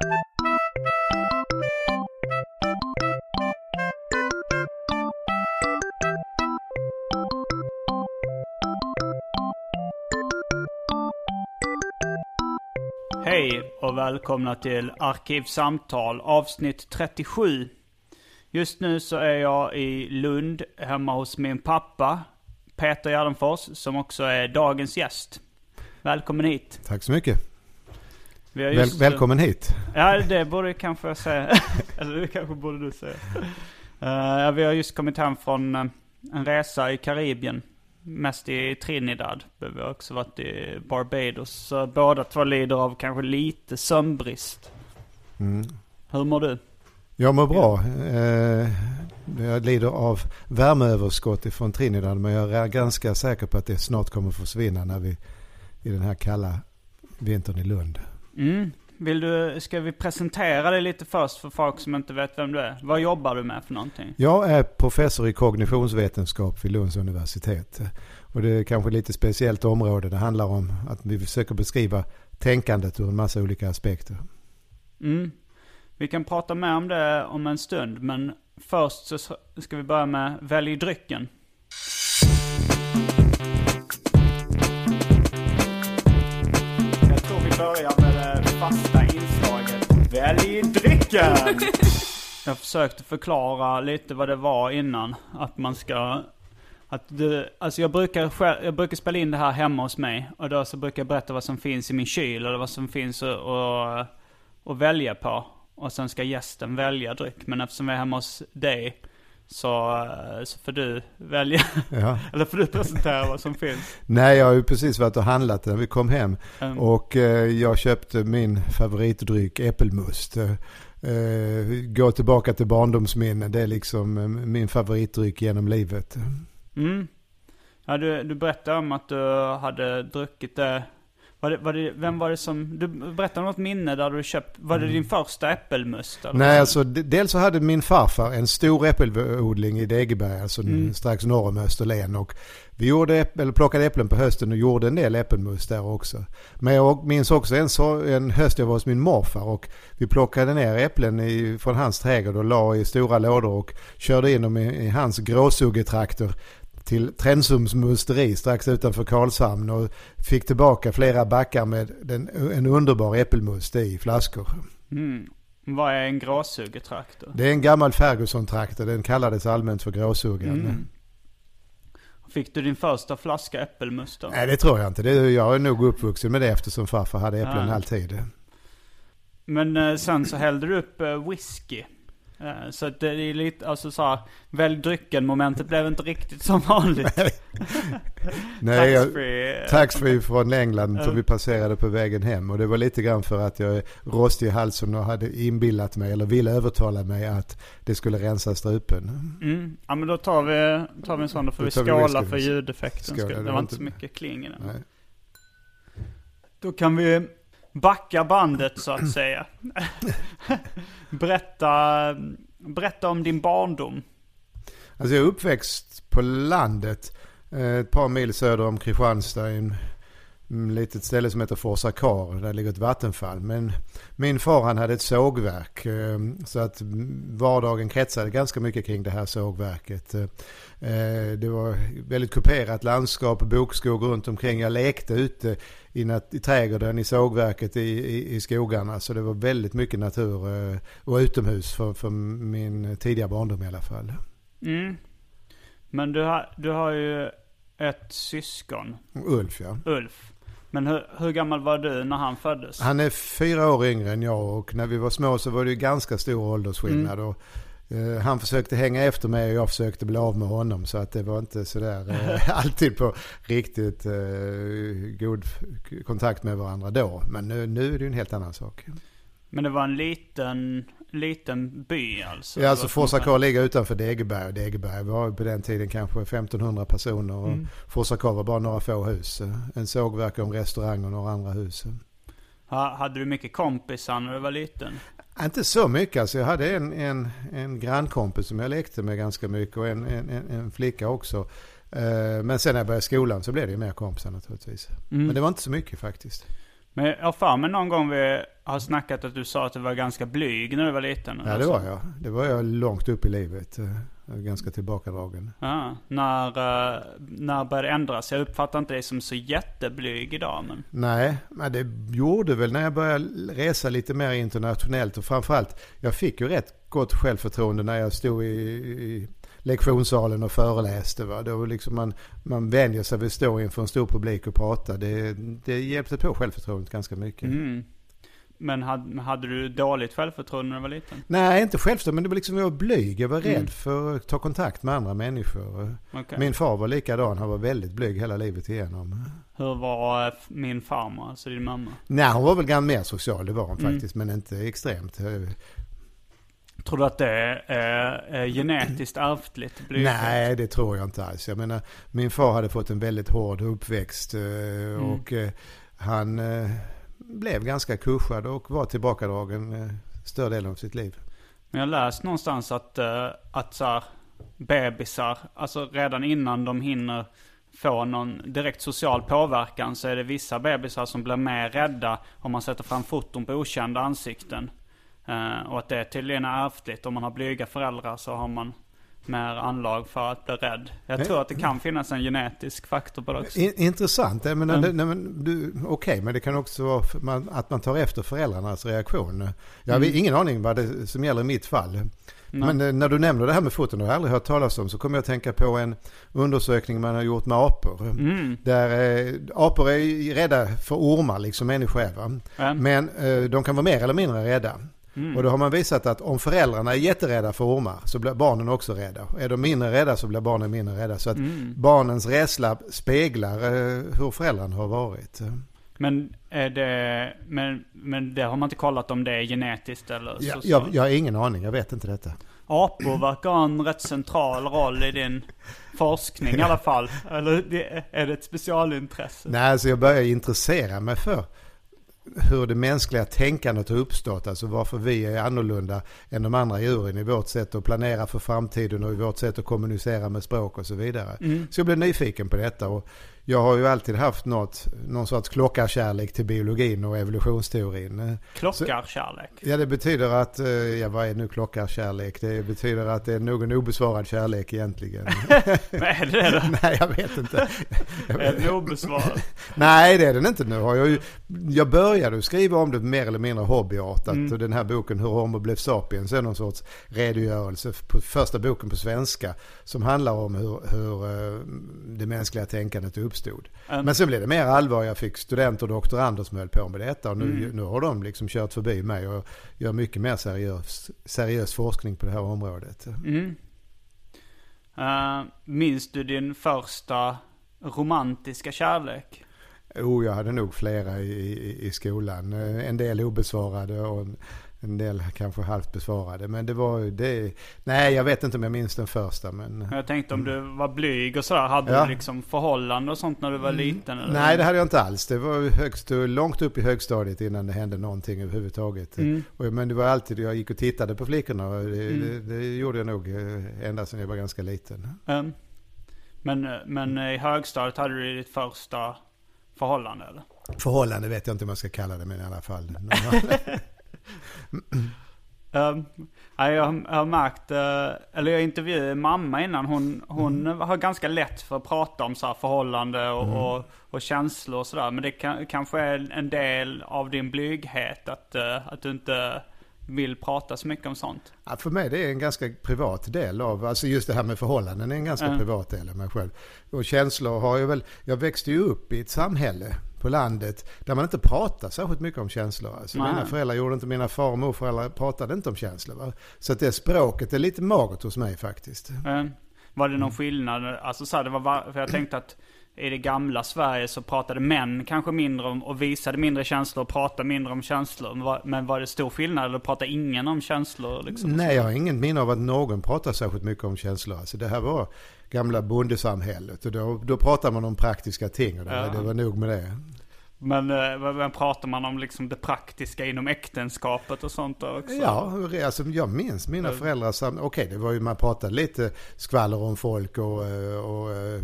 Hej och välkomna till Arkivsamtal avsnitt 37. Just nu så är jag i Lund hemma hos min pappa Peter Gärdenfors som också är dagens gäst. Välkommen hit. Tack så mycket. Väl, just- välkommen hit. Ja, det borde kanske jag säga. Eller det kanske borde du säga. Eh, ja, vi har just kommit hem från eh, en resa i Karibien. Mest i Trinidad. Men Vi har också varit i Barbados. Så båda två lider av kanske lite sömnbrist. Mm. Hur mår du? Jag mår bra. Eh, jag lider av värmeöverskott ifrån Trinidad men jag är ganska säker på att det snart kommer försvinna när vi i den här kalla vintern i Lund. Mm. Vill du, ska vi presentera dig lite först för folk som inte vet vem du är? Vad jobbar du med för någonting? Jag är professor i kognitionsvetenskap vid Lunds universitet. Och det är kanske lite speciellt område. Det handlar om att vi försöker beskriva tänkandet ur en massa olika aspekter. Mm. Vi kan prata mer om det om en stund, men först så ska vi börja med Välj drycken. Jag tror vi börjar Välj drycken! Jag försökte förklara lite vad det var innan. Att man ska... Att du, alltså jag brukar, själv, jag brukar spela in det här hemma hos mig. Och då så brukar jag berätta vad som finns i min kyl eller vad som finns att, och, att välja på. Och sen ska gästen välja dryck. Men eftersom vi är hemma hos dig så, eh, så får du välja. Ja. eller får du presentera vad som finns. Nej, jag har ju precis varit och handlat när vi kom hem. Mm. Och eh, jag köpte min favoritdryck äppelmust. Eh, eh, gå tillbaka till barndomsminnen. Det är liksom eh, min favoritdryck genom livet. Mm. Ja, du, du berättade om att du hade druckit det. Var det, var det. Vem var det som... Du berättade om något minne där du köpt... Var det din första äppelmust? Mm. Nej, alltså dels så hade min farfar en stor äppelodling i Degeberg, alltså Mm. strax norr om Österlen. Och vi gjorde eller plockade äpplen på hösten och gjorde en del äppelmust där också. Men jag minns också en, så, en höst jag var hos min morfar och vi plockade ner äpplen i, från hans trädgård och la i stora lådor och körde in dem i, i hans gråsuggetraktor till Trensums musteri strax utanför Karlshamn och fick tillbaka flera backar med den, en underbar äppelmust i flaskor. Mm. Vad är en gråsugetraktor? Det är en gammal Ferguson-traktor. Den kallades allmänt för gråsugaren. Mm. Fick du din första flaska äppelmust då? Nej, det tror jag inte. Det, jag är nog uppvuxen med det eftersom farfar hade äpplen Ja. alltid. Men eh, sen så hällde du upp eh, whisky. Eh, så det är lite, alltså så här, välj drycken momentet blev inte riktigt som vanligt. Nej, jag, Taxfree. taxfree från England som vi passerade på vägen hem. Och det var lite grann för att jag är rostig i halsen och hade inbillat mig, eller ville övertala mig att det skulle rensa strupen. Mm. Ja men då tar vi, tar vi en sån, då får Då vi tar vi skåla för ljudeffekten. Skål, skull. det var inte så mycket kling i den. Nej. Då kan vi backa bandet så att säga. berätta, berätta om din barndom. Alltså jag är uppväxt på landet. Eh, ett par mil söder om Kristianstad i en mm, litet ställe som heter Forsa Kar. Där ligger ett vattenfall. Men min far han hade ett sågverk. eh, Så att vardagen kretsade ganska mycket kring det här sågverket. Eh, Det var väldigt kuperat landskap, bokskog runt omkring. Jag lekte ute i, nat- i trädgården, i sågverket, i, i, i skogarna. Så det var väldigt mycket natur eh, och utomhus för, för min tidiga barndom i alla fall. Mm. Men du har, du har ju ett syskon, Ulf ja. Ulf. Men hur, hur gammal var du när han föddes? Han är fyra år yngre än jag och när vi var små så var det ju ganska stor åldersskillnad. Mm. Och, eh, han försökte hänga efter mig och jag försökte bli av med honom. Så att det var inte sådär eh, alltid på riktigt eh, god kontakt med varandra då. Men nu, nu är det ju en helt annan sak. Men det var en liten, liten by alltså? Ja, alltså Forsakar ligger utanför Degeberg. och Degeberg var på den tiden kanske 1500 personer. Och Mm. Forsakar var bara några få hus. En sågverk och en restaurang och några andra hus. Ha, hade du mycket kompisar när du var liten? Inte så mycket. Alltså jag hade en, en, en grannkompis som jag lekte med ganska mycket och en, en, en, en flicka också. Eh, Men sen när jag började skolan så blev det ju mer kompisar naturligtvis. Mm. Men det var inte så mycket faktiskt. Men jag har för mig någon gång vi har snackat att du sa att du var ganska blyg när du var liten. Ja det var jag. Det var jag långt upp i livet. Eh, Ganska tillbakadragen. Ja, när, uh, när började det ändras? Jag uppfattar inte dig som så jätteblyg idag men... Nej, men det gjorde väl när jag började resa lite mer internationellt och framförallt jag fick ju rätt gott självförtroende när jag stod i, i lektionssalen och föreläste. Va? Då liksom man, man vänjer sig vid att stå inför en stor publik och prata. Det, det hjälpte på självförtroendet ganska mycket. Mm. Men hade, hade du dåligt självförtroende när du var liten? Nej, inte självförtroende, men det var liksom jag var blyg. Jag var rädd Mm. för att ta kontakt med andra människor. Okej. Min far var likadan, han var väldigt blyg hela livet igenom. Hur var eh, min farmor, alltså din mamma? Nej, hon var väl ganska mer social, det var hon Mm. faktiskt, men inte extremt. Tror du att det är, är genetiskt ärftligt? Nej, det tror jag inte alls. Jag menar, min far hade fått en väldigt hård uppväxt eh, och eh, han eh, blev ganska kuschad och var tillbakadragen eh, större delen av sitt liv. Men jag har läst någonstans att, eh, att så här, bebisar, alltså redan innan de hinner få någon direkt social påverkan så är det vissa bebisar som blir mer rädda om man sätter fram foton på okända ansikten. Eh, och att det tydligen är ärftligt. Om man har blyga föräldrar så har man mer anlag för att bli rädd. Jag tror att det kan finnas en genetisk faktor på det också. In, intressant. Jag menar, Mm. det, nej, men du, okej, men det kan också vara man, att man tar efter föräldrarnas reaktion. Jag har Mm. ingen aning vad det som gäller i mitt fall. Nej. Men eh, när du nämner det här med foton, det har jag aldrig hört talas om, så kommer jag att tänka på en undersökning man har gjort med apor. Mm. Där eh, apor är rädda för ormar, liksom människor är. Va? Men eh, de kan vara mer eller mindre rädda. Mm. Och då har man visat att om föräldrarna är jätterädda för ormar så blir barnen också rädda. Är de mindre rädda så blir barnen mindre rädda. Så att Mm. barnens rädsla speglar eh, hur föräldrarna har varit. Men är det, men, men det har man inte kollat om det är genetiskt eller Jag, socialt? jag, jag har ingen aning, jag vet inte detta. Apor verkar ha en rätt central roll i din forskning i alla fall. Eller är det ett specialintresse? Nej, alltså jag börjar intressera mig för hur det mänskliga tänkandet har uppstått. Alltså varför vi är annorlunda än de andra djuren i vårt sätt att planera för framtiden och i vårt sätt att kommunicera med språk och så vidare. Mm. Så jag blev nyfiken på detta och jag har ju alltid haft något, någon sorts klockarkärlek till biologin och evolutionsteorin. Klockarkärlek. Ja, det betyder att, eh, ja vad är nu klockarkärlek? Det betyder att det är någon obesvarad kärlek egentligen. Men är det det då? Nej, jag vet inte. Är den obesvarad? Nej, det är den inte. Nu jag ju, jag började skriva om det mer eller mindre hobbyartat. Mm. Och den här boken Hur Homo blev sapiens är någon sorts redogörelse på första boken på svenska. Som handlar om hur, hur eh, det mänskliga tänkandet uppstod. Mm. Men sen blev det mer allvar. Jag fick studenter och doktorander som höll på med detta. Och nu, Mm. nu har de liksom kört förbi mig och gör mycket mer seriös, seriös forskning på det här området. Mm. Uh, minns du din första romantiska kärlek? Oh, jag hade nog flera i, i, i skolan. Eh, En del obesvarade och en, del kanske halvt besvarade. Men det var ju det. Nej, jag vet inte om jag minns den första. Men... Jag tänkte om du var blyg och sådär. Hade Ja. du liksom förhållande och sånt när du var liten? Eller? Nej, det hade jag inte alls. Det var högst, långt upp i högstadiet innan det hände någonting överhuvudtaget. Mm. Men det var alltid, jag gick och tittade på flickorna. Det, Mm. det, det gjorde jag nog eh, ända sedan jag var ganska liten. Um, men, men i högstadiet hade du ditt första förhållande eller? Förhållande vet jag inte om man ska kalla det, men i alla fall. Um, ja, jag, har- jag har märkt, eh, eller jag intervjuade mamma innan. Hon, hon har ganska lätt för att prata om så här förhållande och, och, och känslor och sådär. Men det kan, kanske är en del av din blyghet att, eh, att du inte vill prata så mycket om sånt? Ja, för mig det är en ganska privat del av, alltså just det här med förhållanden är en ganska Mm. privat del av mig själv. Och känslor har jag väl, jag växte ju upp i ett samhälle på landet där man inte pratar särskilt mycket om känslor. Alltså Nej. mina föräldrar gjorde inte, mina far och morföräldrar pratade inte om känslor. Va? Så att det språket är lite magert hos mig faktiskt. Eh, var det Mm. någon skillnad? Alltså så här, det var, va- för jag tänkte att i det gamla Sverige så pratade män kanske mindre om och visade mindre känslor och pratade mindre om känslor. Men var, men det stor skillnad eller pratade ingen om känslor? Liksom? Nej, jag har ingen minne av att någon pratar särskilt mycket om känslor. Alltså det här var gamla bondesamhället och då, då pratar man om praktiska ting och det, Ja. det var nog med det. Men, eh, vad- vad pratar man om liksom det praktiska inom äktenskapet och sånt också? Ja, alltså jag minns mina föräldrar. Okej, det var ju man pratade lite skvaller om folk och, eh, och eh,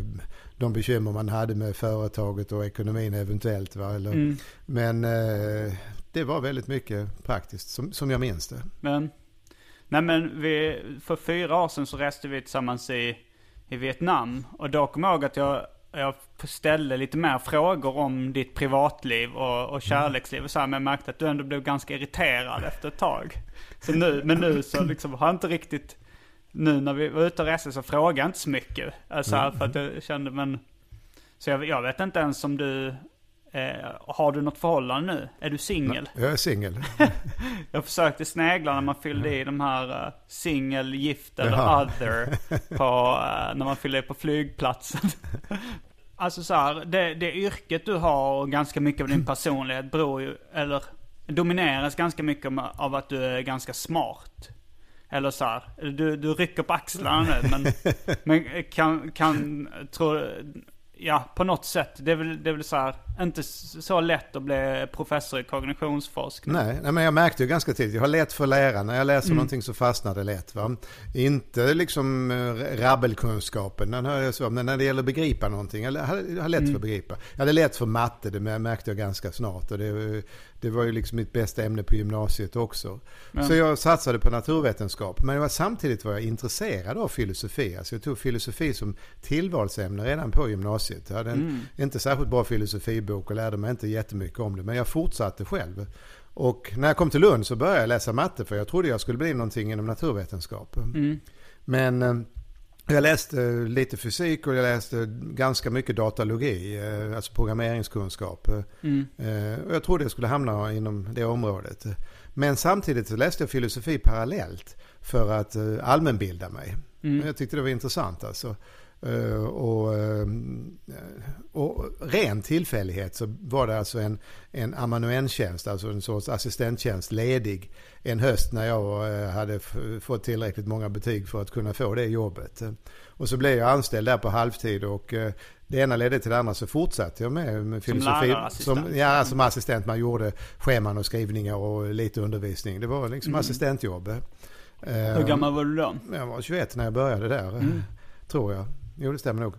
de bekymmer man hade med företaget och ekonomin eventuellt. Va? Eller, Mm. Men eh, det var väldigt mycket praktiskt som, som jag minns det. Men, nej men vi, för fyra år sedan så reste vi tillsammans i, i Vietnam. Och då kom jag ihåg att jag, jag ställde lite mer frågor om ditt privatliv och, och kärleksliv och så här, Men jag märkte att du ändå blev ganska irriterad efter ett tag. Så nu, men nu så liksom har jag inte riktigt, nu när vi var ute och reste så frågade jag inte så mycket. Alltså här, för att jag kände, men, så jag, jag vet inte ens om du, eh, har du något förhållande nu? Är du singel? Jag är singel. Jag försökte snegla när man fyllde i de här uh, singel, gift eller Jaha. other på, eh, när man fyllde i på flygplatsen. alltså så här, det, det yrket du har och ganska mycket av din personlighet beror ju, eller domineras ganska mycket av att du är ganska smart. Eller så här, du, du rycker på axlarna nu men, men kan, kan, tror ja på något sätt. Det är väl, det är väl så här, inte så lätt att bli professor i kognitionsforskning. Nej, nej, men jag märkte ju ganska tidigt. Jag har lätt för lära. När jag läser Mm. någonting så fastnar det lätt. Va? Inte liksom eh, rabbelkunskapen, den har jag så, men när det gäller att begripa någonting. Jag har, lätt Mm. för att begripa. Jag hade lätt för matte, det märkte jag ganska snart. Och det, det var ju liksom mitt bästa ämne på gymnasiet också. Så jag satsade på naturvetenskap. Men var, samtidigt var jag intresserad av filosofi. Alltså jag tog filosofi som tillvalsämne redan på gymnasiet. Jag hade en inte särskilt bra filosofibok och lärde mig inte jättemycket om det. Men jag fortsatte själv. Och när jag kom till Lund så började jag läsa matte för jag trodde jag skulle bli någonting inom naturvetenskap. Men eh, jag läste lite fysik och jag läste ganska mycket datalogi, eh, alltså programmeringskunskap. Eh, Och jag trodde jag skulle hamna inom det området. Men samtidigt så läste jag filosofi parallellt för att allmänbilda mig. Jag tyckte det var intressant alltså. Eh, Och, eh, och ren tillfällighet så var det alltså en, en amanuenstjänst, alltså en sorts assistenttjänst ledig en höst när jag eh, hade fått tillräckligt många betyg för att kunna få det jobbet. Och så blev jag anställd där på halvtid och det ena ledde till det andra så fortsatte jag med, med filosofi. lärarassistent. Som, ja, som assistent. Man gjorde scheman och skrivningar och lite undervisning. Det var liksom assistentjobb. Hur gammal var du då? Jag var 21 när jag började där, tror jag. Jo, det stämmer nog.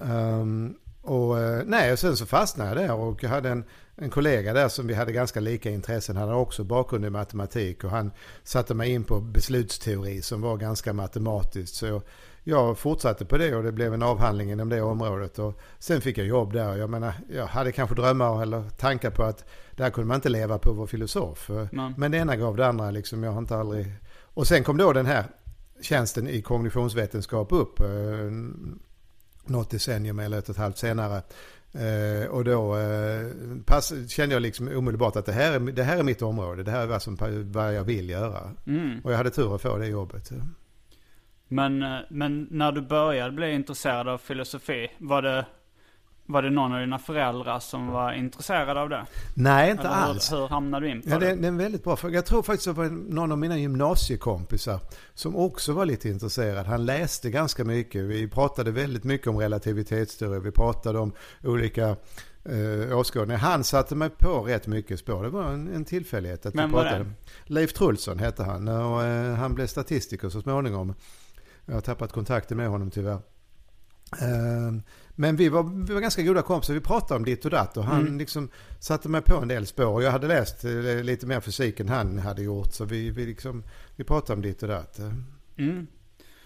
Ehm, och eh, nej, och sen så fastnade jag där och jag hade en, en kollega där som vi hade ganska lika intressen. Han hade också bakgrund i matematik och han satte mig in på beslutsteori som var ganska matematiskt. Så jag, fortsatte på det och det blev en avhandling inom det området. Och sen fick jag jobb där. Jag menar, jag hade kanske drömmar eller tankar på att där kunde man inte leva på att vara filosof. Men det ena gav det andra liksom. Jag har inte aldrig... Och sen kom då den här tjänsten i kognitionsvetenskap upp. Eh, något decennium eller ett och ett halvt senare. Eh, och då eh, pass, kände jag liksom omedelbart att det här, är, det här är mitt område. Det här är vad, som, vad jag vill göra. Mm. Och jag hade tur att få det jobbet. Men, men när du började bli intresserad av filosofi, var det, var det någon av dina föräldrar som var intresserad av det? Nej, inte Eller alls. Hur, hur hamnade du in på Ja, det, det? är en väldigt bra fråga. Jag tror faktiskt att det var någon av mina gymnasiekompisar som också var lite intresserad. Han läste ganska mycket. Vi pratade väldigt mycket om relativitetsteori. Vi pratade om olika eh, åskådningar. Han satte mig på rätt mycket spår. Det var en, en tillfällighet att Vem vi var pratade. det? Leif Trulsson hette han och eh, han blev statistiker så småningom. Jag har tappat kontakten med honom tyvärr. Eh, Men vi var, vi var ganska goda kompisar. Vi pratade om ditt och datt och han Mm. liksom satte mig på en del spår. Jag hade läst eh, lite mer fysik än han hade gjort. Så vi, vi, liksom, vi pratade om ditt och datt. Mm.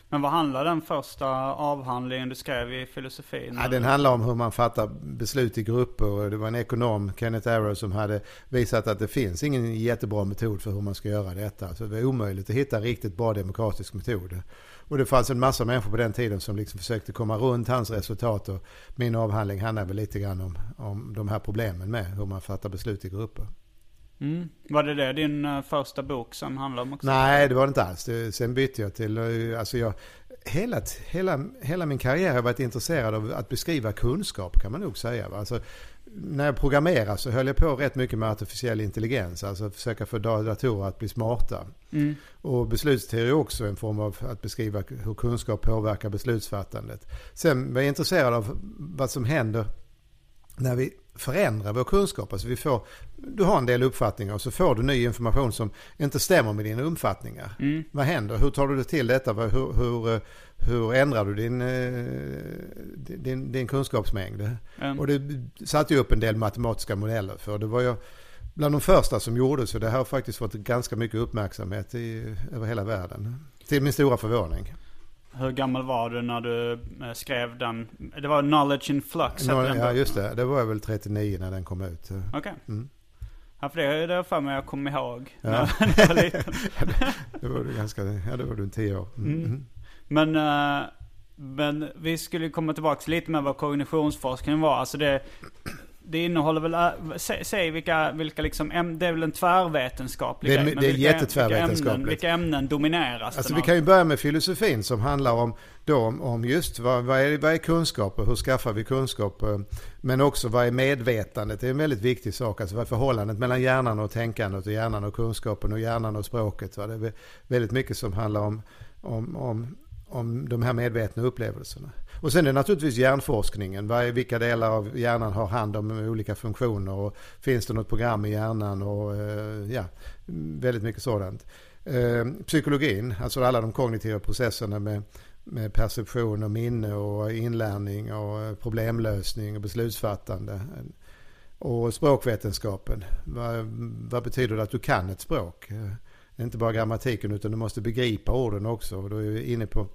Men vad handlar den första avhandlingen du skrev i filosofin? Ja, den handlar om hur man fattar beslut i grupper. Det var en ekonom, Kenneth Arrow, som hade visat att det finns ingen jättebra metod för hur man ska göra detta. Så det var omöjligt att hitta en riktigt bra demokratisk metod. Och det fanns en massa människor på den tiden som liksom försökte komma runt hans resultat. Och min avhandling handlar väl lite grann om, om de här problemen med hur man fattar beslut i grupper. Mm. Var det det din uh, första bok som handlade om också? Nej, det var det inte alls. Sen bytte jag till, uh, alltså jag, hela, hela, hela min karriär har jag varit intresserad av att beskriva kunskap kan man nog säga. Alltså, när jag programmerar så höll jag på rätt mycket med artificiell intelligens. Alltså att försöka få datorer att bli smarta. Mm. Och beslutsteori är också en form av att beskriva hur kunskap påverkar beslutsfattandet. Sen var jag intresserad av vad som händer när vi förändrar vår kunskap. Alltså vi får, du har en del uppfattningar och så får du ny information som inte stämmer med dina uppfattningar. Mm. Vad händer? Hur tar du dig till detta? Hur, hur, hur ändrar du din, eh, din, din kunskapsmängd? Mm. Och det satte ju upp en del matematiska modeller för. Det var ju bland de första som gjordes så det här har faktiskt fått ganska mycket uppmärksamhet i, över hela världen. Till min stora förvåning. Hur gammal var du när du eh, skrev den? Det var Knowledge in Flux. No, ja, just det. Det var jag väl 39 när den kom ut. Okej. Okay. Mm. Ja, för det är det för mig jag kommer ihåg. Ja. När jag var liten. det var du ganska, ja det var du en tio år. Mm. Mm. Men, uh, men vi skulle komma tillbaka lite med vad kognitionsforskning var. Alltså det, det innehåller väl, äh, sä, säg vilka, vilka liksom, det är väl en tvärvetenskaplig det, grej. Det är vilka, jättetvärvetenskapligt. Vilka ämnen, vilka ämnen domineras Alltså vi kan ju börja med filosofin som handlar om, då, om just vad, vad, är, vad är kunskap och hur skaffar vi kunskap? Men också vad är medvetandet? Det är en väldigt viktig sak. Alltså vad är förhållandet mellan hjärnan och tänkandet och hjärnan och kunskapen och hjärnan och språket? Va? Det är väldigt mycket som handlar om, om, om, om de här medvetna upplevelserna. Och sen är det naturligtvis hjärnforskningen. Vilka delar av hjärnan har hand om olika funktioner och finns det något program i hjärnan och eh, ja, väldigt mycket sådant. Eh, psykologin, alltså alla de kognitiva processerna med, med perception och minne och inlärning och eh, problemlösning och beslutsfattande. Och språkvetenskapen, vad, vad betyder det att du kan ett språk? Inte bara grammatiken utan du måste begripa orden också. Och då är vi inne på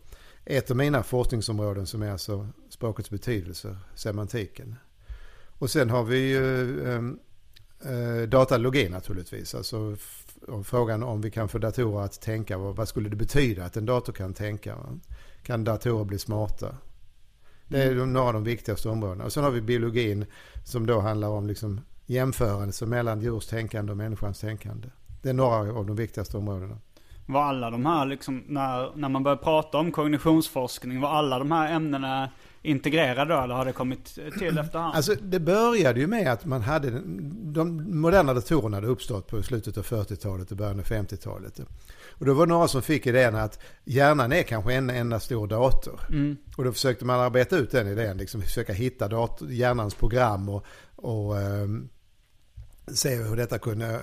ett av mina forskningsområden som är alltså språkets betydelse, semantiken. Och sen har vi ju äh, datalogi naturligtvis. Alltså frågan om vi kan få datorer att tänka. Vad skulle det betyda att en dator kan tänka? Kan datorer bli smarta? Det är några av de viktigaste områdena. Och sen har vi biologin som då handlar om liksom jämförelse mellan djurs tänkande och människans tänkande. Det är några av de viktigaste områdena. Var alla de här, liksom, när, när man börjar prata om kognitionsforskning, var alla de här ämnena integrerade då, eller har det kommit till efterhand? Alltså det började ju med att man hade, de moderna datorerna hade uppstått på slutet av 40-talet och början av 50-talet. Och då var det några som fick idén att hjärnan är kanske en enda stor dator. Mm. Och då försökte man arbeta ut den idén, liksom försöka hitta dator, hjärnans program och, och um, se hur detta kunde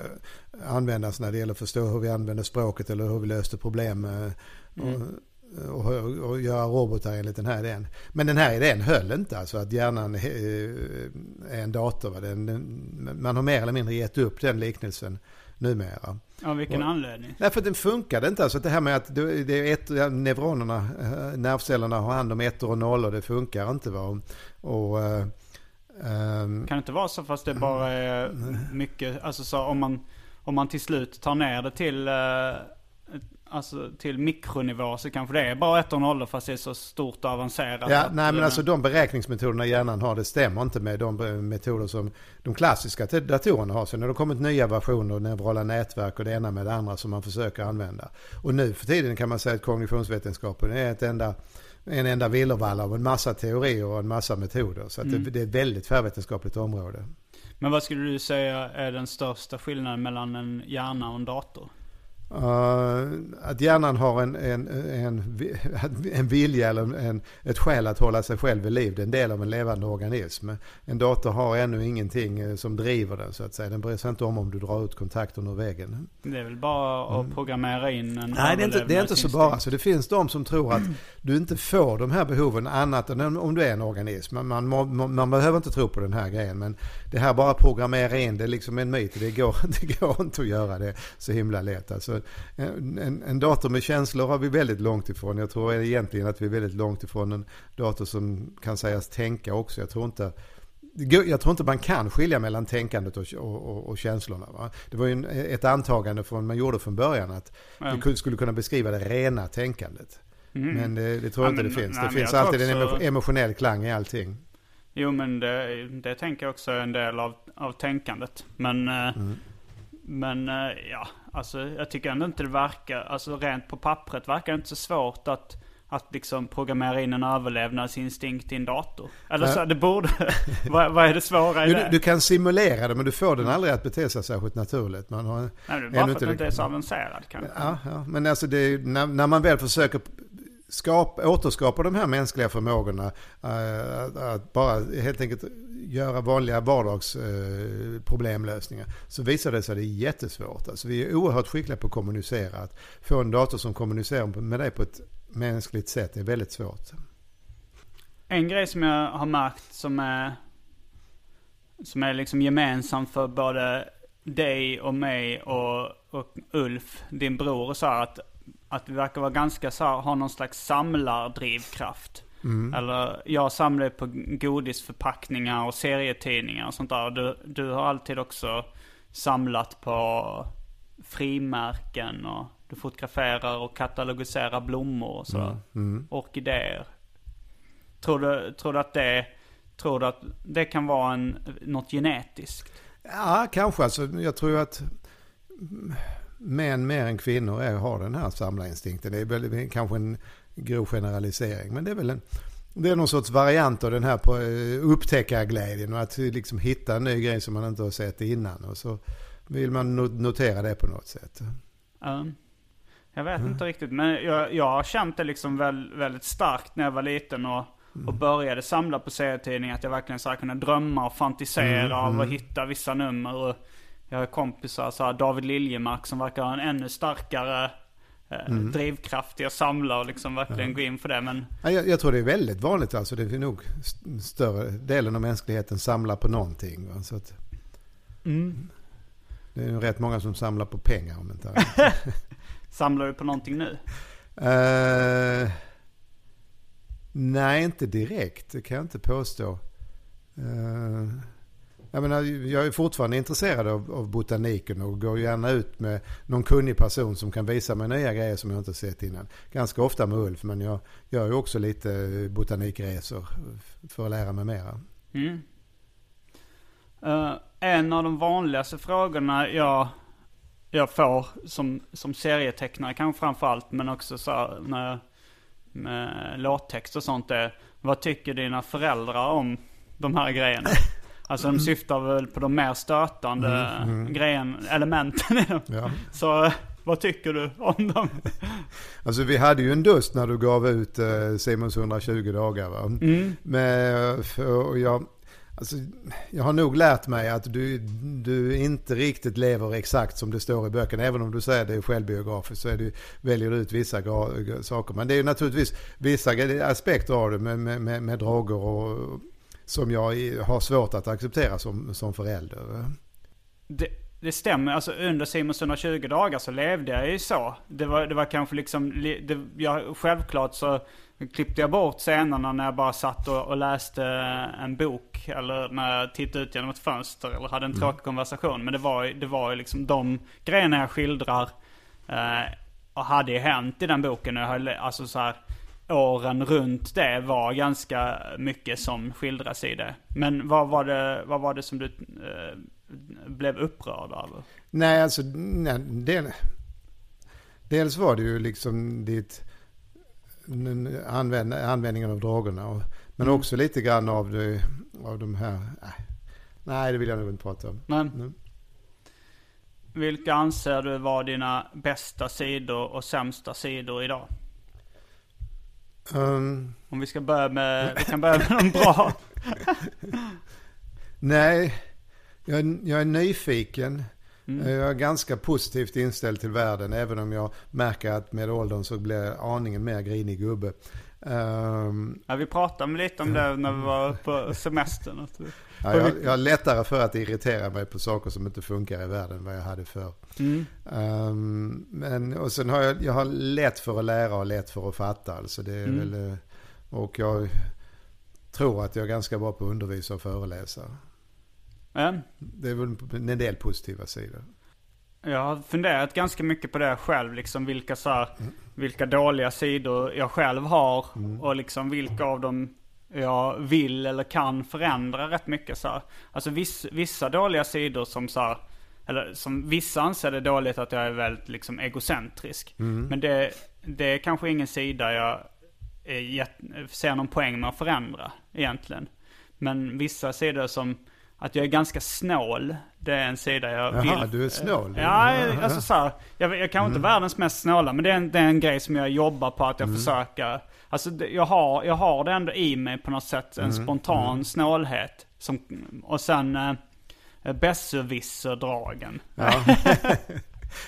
användas när det gäller att förstå hur vi använder språket eller hur vi löste problem. Mm. Och, och, och, göra robotar enligt den här idén. Men den här idén höll inte, alltså att hjärnan är en dator. Den, man har mer eller mindre gett upp den liknelsen numera. Av vilken och, anledning? Därför att den funkade inte. Alltså det här med att det är ett, neuronerna, eh, nervcellerna har hand om ettor och nollor, det funkar inte. Va? Och, eh, Um, kan det inte vara så fast det bara är mycket, alltså så om man, om man till slut tar ner det till, uh, alltså till mikronivå så kanske det är bara ett och nollor fast det är så stort och avancerat. Ja, nej men alltså de beräkningsmetoderna hjärnan har det stämmer inte med de metoder som de klassiska datorerna har. Sen har det kommit nya versioner, neurala nätverk och det ena med det andra som man försöker använda. Och nu för tiden kan man säga att kognitionsvetenskapen är ett enda en enda villervalla av en massa teorier och en massa metoder. Så mm. det, det, är ett väldigt tvärvetenskapligt område. Men vad skulle du säga är den största skillnaden mellan en hjärna och en dator? Uh, att hjärnan har en, en, en, en vilja eller en, ett skäl att hålla sig själv vid liv. Det är en del av en levande organism. En dator har ännu ingenting eh, som driver den så att säga. Den bryr sig inte om om du drar ut kontakten ur väggen. Det är väl bara att mm. programmera in en Nej, det är inte, det är inte så bara. Så det finns de som tror att du inte får de här behoven annat än om du är en organism. Man, man, man, man behöver inte tro på den här grejen. Men det här bara programmera in, det är liksom en myt. Det går, det går inte att göra det så himla lätt. Alltså, För en, en, dator med känslor har vi väldigt långt ifrån. Jag tror egentligen att vi är väldigt långt ifrån en dator som kan sägas tänka också. Jag tror inte jag tror inte man kan skilja mellan tänkandet och, och, och känslorna. Va? Det var ju en, ett antagande från, man gjorde från början att mm. du skulle kunna beskriva det rena tänkandet. Mm. Men det, det, tror jag ja, inte men, det finns. Nej, det finns alltid också... en emotionell klang i allting. Jo men det, det tänker jag också är en del av, av tänkandet. Men, eh, mm. men eh, ja, alltså jag tycker ändå inte det verkar, alltså rent på pappret verkar det inte så svårt att att liksom programmera in en överlevnadsinstinkt i en dator. Eller så, det borde... vad, vad, är det svåra i du, det? Du kan simulera det men du får den aldrig att bete sig särskilt naturligt. Man har Nej, det är bara för att den inte är så avancerad kanske. Ja, ja. men alltså det när, när man väl försöker skapa, återskapa de här mänskliga förmågorna. Eh, att bara helt enkelt göra vanliga vardagsproblemlösningar. Eh, så visar det sig att det är jättesvårt. Alltså, vi är oerhört skickliga på att kommunicera. Att få en dator som kommunicerar med dig på ett mänskligt sätt är väldigt svårt. En grej som jag har märkt som är, som är liksom gemensam för både dig och mig och, och Ulf, din bror och så här, att, att vi verkar vara ganska så ha någon slags samlardrivkraft. Mm. Eller jag samlar på godisförpackningar och serietidningar och sånt där. Du, du har alltid också samlat på frimärken och du fotograferar och katalogiserar blommor och sådär. Mm. Mm. Orkidéer. Tror du, tror du att det, tror du att det kan vara en, något genetiskt? Ja, kanske. Alltså, jag tror att män mer än kvinnor är, har den här samlarinstinkten. Det är väl kanske en grov generalisering. Men det är väl en, det är någon sorts variant av den här på eh, upptäckarglädjen och att liksom hitta en ny grej som man inte har sett innan. Och så vill man notera det på något sätt. Um. Jag vet mm. inte riktigt. Men jag, jag har känt det liksom väl, väldigt starkt när jag var liten och, mm. och började samla på serietidningar. Att jag verkligen så här kunde drömma och fantisera mm. av att mm. hitta vissa nummer. Och jag har kompisar, så här, David Liljemark som verkar ha en ännu starkare eh, mm. drivkraft i att samla och liksom verkligen ja. gå in för det. Men... Jag, jag, tror det är väldigt vanligt alltså. Det är nog större delen av mänskligheten samlar på någonting. Va? Så att... mm. Det är rätt många som samlar på pengar om inte. Samlar du på någonting nu? Uh, nej, inte direkt. Det kan jag inte påstå. Uh, jag, menar, jag är fortfarande intresserad av, av, botaniken och går gärna ut med någon kunnig person som kan visa mig nya grejer som jag inte sett innan. Ganska ofta med Ulf, men jag gör ju också lite botanikresor för att lära mig mera. Mm. Uh, en av de vanligaste frågorna jag jag får som, som serietecknare kanske framförallt, men också så här, med, med låttext och sånt är, vad tycker dina föräldrar om de här grejerna? Alltså de syftar väl på de mer stötande mm, mm. grejen, elementen i dem. Ja. Så vad tycker du om dem? Alltså vi hade ju en dust när du gav ut eh, Simons 120 dagar va? Mm. Men, för, jag, Alltså, jag har nog lärt mig att du, du inte riktigt lever exakt som det står i böckerna. Även om du säger att det är självbiografiskt så är det, väljer du ut vissa saker. Men det är naturligtvis vissa aspekter av det med, med, med, med droger och, som jag har svårt att acceptera som, som förälder. Det, det stämmer. Alltså under Simons 120 dagar så levde jag ju så. Det var, det var kanske liksom, det, jag, självklart så klippte jag bort scenerna när jag bara satt och, och, läste en bok. Eller när jag tittade ut genom ett fönster eller hade en mm. tråkig konversation. Men det var, det var ju liksom de grejerna jag skildrar eh, och hade ju hänt i den boken. Jag har, alltså så här, åren runt det var ganska mycket som skildras i det. Men vad var det, vad var det som du eh, blev upprörd av? Nej, alltså nej, det, dels var det ju liksom ditt använd, användningen av drogerna. Och, men mm. också lite grann av, det, av de här... Nej, nej, det vill jag nog inte prata om. Nej. Mm. Vilka anser du var dina bästa sidor och sämsta sidor idag? Um, Om vi ska börja med, vi kan börja med de bra. nej, jag, jag är nyfiken. Mm. Jag är ganska positivt inställd till världen även om jag märker att med åldern så blir jag aningen mer grinig gubbe. Ehm, Ja, vi pratade lite om det när vi var på semestern. Ja, jag, jag har lättare för att irritera mig på saker som inte funkar i världen än vad jag hade förr. Mm. Ehm, men, och sen har jag, jag har lätt för att lära och lätt för att fatta. Alltså det är Mm. väl, eh, och jag tror att jag är ganska bra på att undervisa och föreläsa. Ja. Det är väl en del positiva sidor. Jag har funderat ganska mycket på det själv. Liksom vilka, så här, vilka dåliga sidor jag själv har. Och liksom vilka av dem jag vill eller kan förändra rätt mycket. Så här. Alltså viss, vissa dåliga sidor som så här, eller som vissa anser det dåligt att jag är väldigt liksom egocentrisk. Men det, det är kanske ingen sida jag jätt, ser någon poäng med att förändra egentligen. Men vissa sidor som att jag är ganska snål. Det är en sida jag Jaha, vill. du är snål. Ja, alltså så här, jag, jag kanske inte världens mest snåla, men det är, en, det är en grej som jag jobbar på att jag försöker. Alltså jag, har, jag har det ändå i mig på något sätt, en spontan snålhet. Som, och sen eh, besserwisser-dragen. Ja.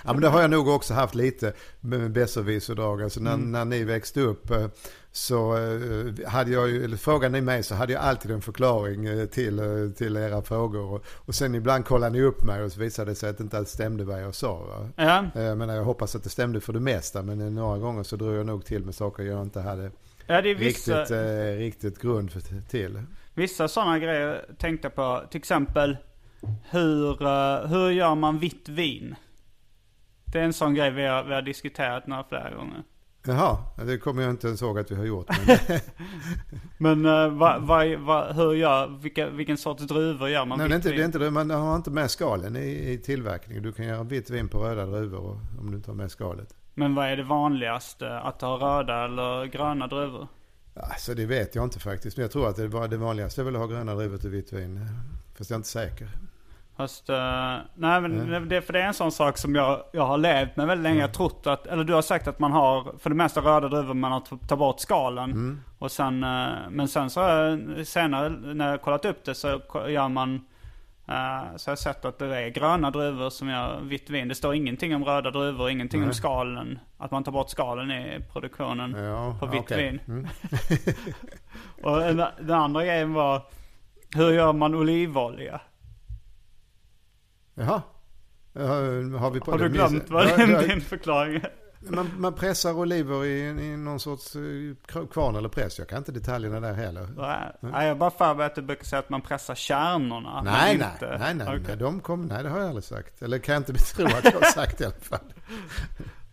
ja men det har jag nog också haft lite med besserwisserdrag. Alltså när, när ni växte upp eh, så eh, hade jag ju, eller frågade ni mig så hade jag alltid en förklaring eh, till, till era frågor. Och, och sen ibland kollade ni upp mig och så visade det sig att det inte alls stämde vad jag sa. Va? Ja, Eh, Jag hoppas att det stämde för det mesta men några gånger så drog jag nog till med saker jag inte hade ja vissa, riktigt, eh, riktigt grund för, till. vissa sådana grejer tänkte jag på. Till exempel, hur, hur gör man vitt vin? Det är en sån grej vi har, vi har diskuterat några flera gånger. Jaha, det kommer jag inte ens ihåg att vi har gjort. Men, Men uh, va, va, va, hur gör, vilka, vilken sorts druvor gör man Nej, det är inte, det är inte det. Man har inte med skalen i, i tillverkningen. Du kan göra vitt vin på röda druvor om du inte har med skalet. Men vad är det vanligaste? Att ha röda eller gröna druvor? Alltså det vet jag inte faktiskt. Men jag tror att det, det vanligaste är väl att ha gröna druvor till vitt vin. Fast jag är inte säker. Fast, eh, nej men det, för det är en sån sak som jag, jag har levt med väldigt länge. Jag har trott att, eller du har sagt att man har för det mesta röda druvor, man har t- tar bort skalen. Och sen, eh, men sen så jag, senare när jag har kollat upp det så gör man, eh, så har jag sett att det är gröna druvor som gör vitt vin. Det står ingenting om röda druvor, ingenting om skalen. Att man tar bort skalen i produktionen Ja, på vitt okej. vin. Mm. Och en- den andra grejen var, hur gör man olivolja? Jaha. Ja, Har vi på Har du glömt vad Ja, din, förklaring är? man, man pressar oliver i, i någon sorts eh, kvarn eller press. Jag kan inte detaljerna där heller. Nej, jag bara för mig att du brukar säga att man pressar kärnorna. Nej, nej, inte- nej, nej, Okej. nej, de kom, nej, det har jag aldrig sagt. Eller kan jag inte tro att jag har sagt i alla fall.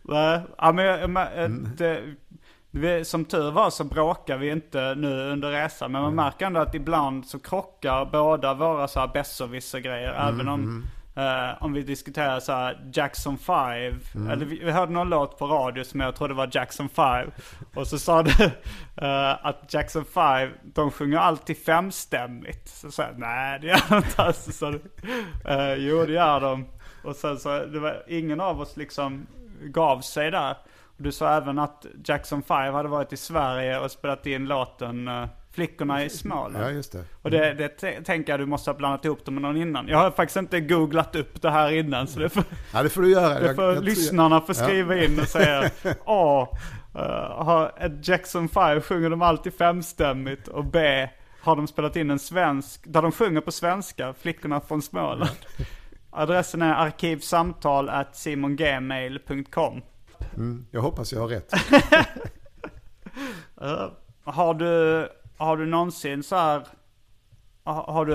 Nej, ja, men, men, eh, Mm. det, vi, som tur var så bråkar vi inte nu under resan. Men man Mm. märker ändå att ibland så krockar båda våra så här besserwisser-grejer. Även om, eh, om vi diskuterar så här Jackson 5. Mm. Eller vi, vi hörde någon låt på radio som jag trodde var Jackson 5. Och så sa du eh, att Jackson 5, de sjunger alltid femstämmigt. Så sa jag, nej det gör de inte alls. Så eh, jo det gör de. Och sen så, det var ingen av oss liksom gav sig där. Och du sa även att Jackson 5 hade varit i Sverige och spelat in låten Flickorna i Småland. Ja, just det. Och det, det tänker jag du måste ha blandat ihop det med någon innan. Jag har faktiskt inte googlat upp det här innan. Så det får, Ja, det får du göra. det Jag- får jag tror- lyssnarna få skriva in och säga A. Uh, har Jackson 5 sjunger de alltid femstämmigt. Och B. Har de spelat in en svensk, där de sjunger på svenska, Flickorna från Småland. Adressen är arkivsamtal at simongmail.com. Mm, jag hoppas jag har rätt. Uh, har du, har du någonsin så här, har, du,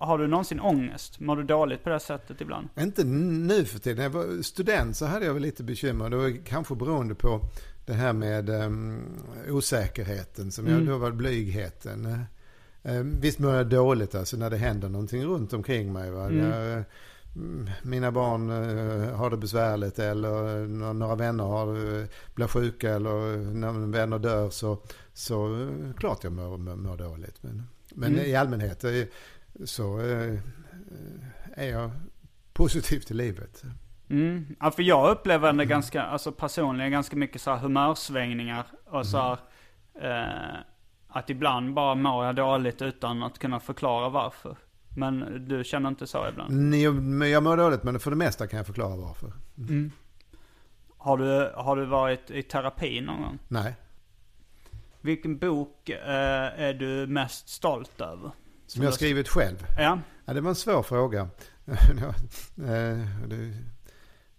har, du någonsin ångest? Mår du dåligt på det sättet ibland? Inte nu för tiden. När jag var student så hade jag väl lite bekymmer. Det var kanske beroende på det här med um, osäkerheten. Som jag, då var blygheten. Uh, visst mår jag dåligt alltså när det händer någonting runt omkring mig. Va? När, uh, mina barn uh, har det besvärligt eller några vänner har, blir sjuka eller när vänner dör så, så uh, klart jag mår, mår, dåligt. Men, men Mm. i allmänhet uh, så uh, är jag positiv till livet. Mm. Ja, för jag upplever ändå ganska, alltså personligen ganska mycket så här humörsvängningar. Och så här, eh, att ibland bara mår jag dåligt utan att kunna förklara varför. Men du känner inte så ibland? Ni, men jag mår dåligt men för det mesta kan jag förklara varför. Har, du, har du varit i terapi någon gång? Nej. Vilken bok eh, är du mest stolt över? Som jag skrivit själv? Ja. ja det var en svår fråga. Eh, det är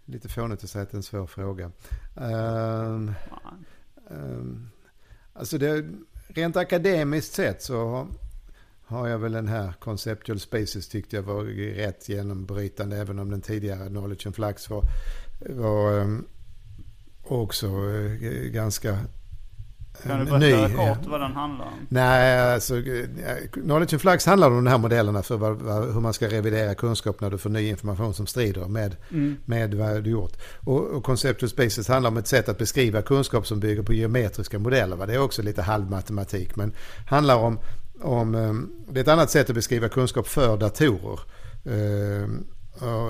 lite fånigt att säga att det är en svår fråga. Um, um, alltså det, rent akademiskt sett så har jag väl den här Conceptual Spaces tyckte jag var rätt genombrytande. Även om den tidigare Knowledge and Flux var, var um, också uh, ganska kan du berätta kort vad den handlar om? Nej, alltså Knowledge and Flux handlar om de här modellerna för vad, vad, hur man ska revidera kunskap när du får ny information som strider med, mm. med vad du gjort. Och, och Conceptual Spaces handlar om ett sätt att beskriva kunskap som bygger på geometriska modeller. Va? Det är också lite halvmatematik men handlar om, om um, det är ett annat sätt att beskriva kunskap för datorer. Um,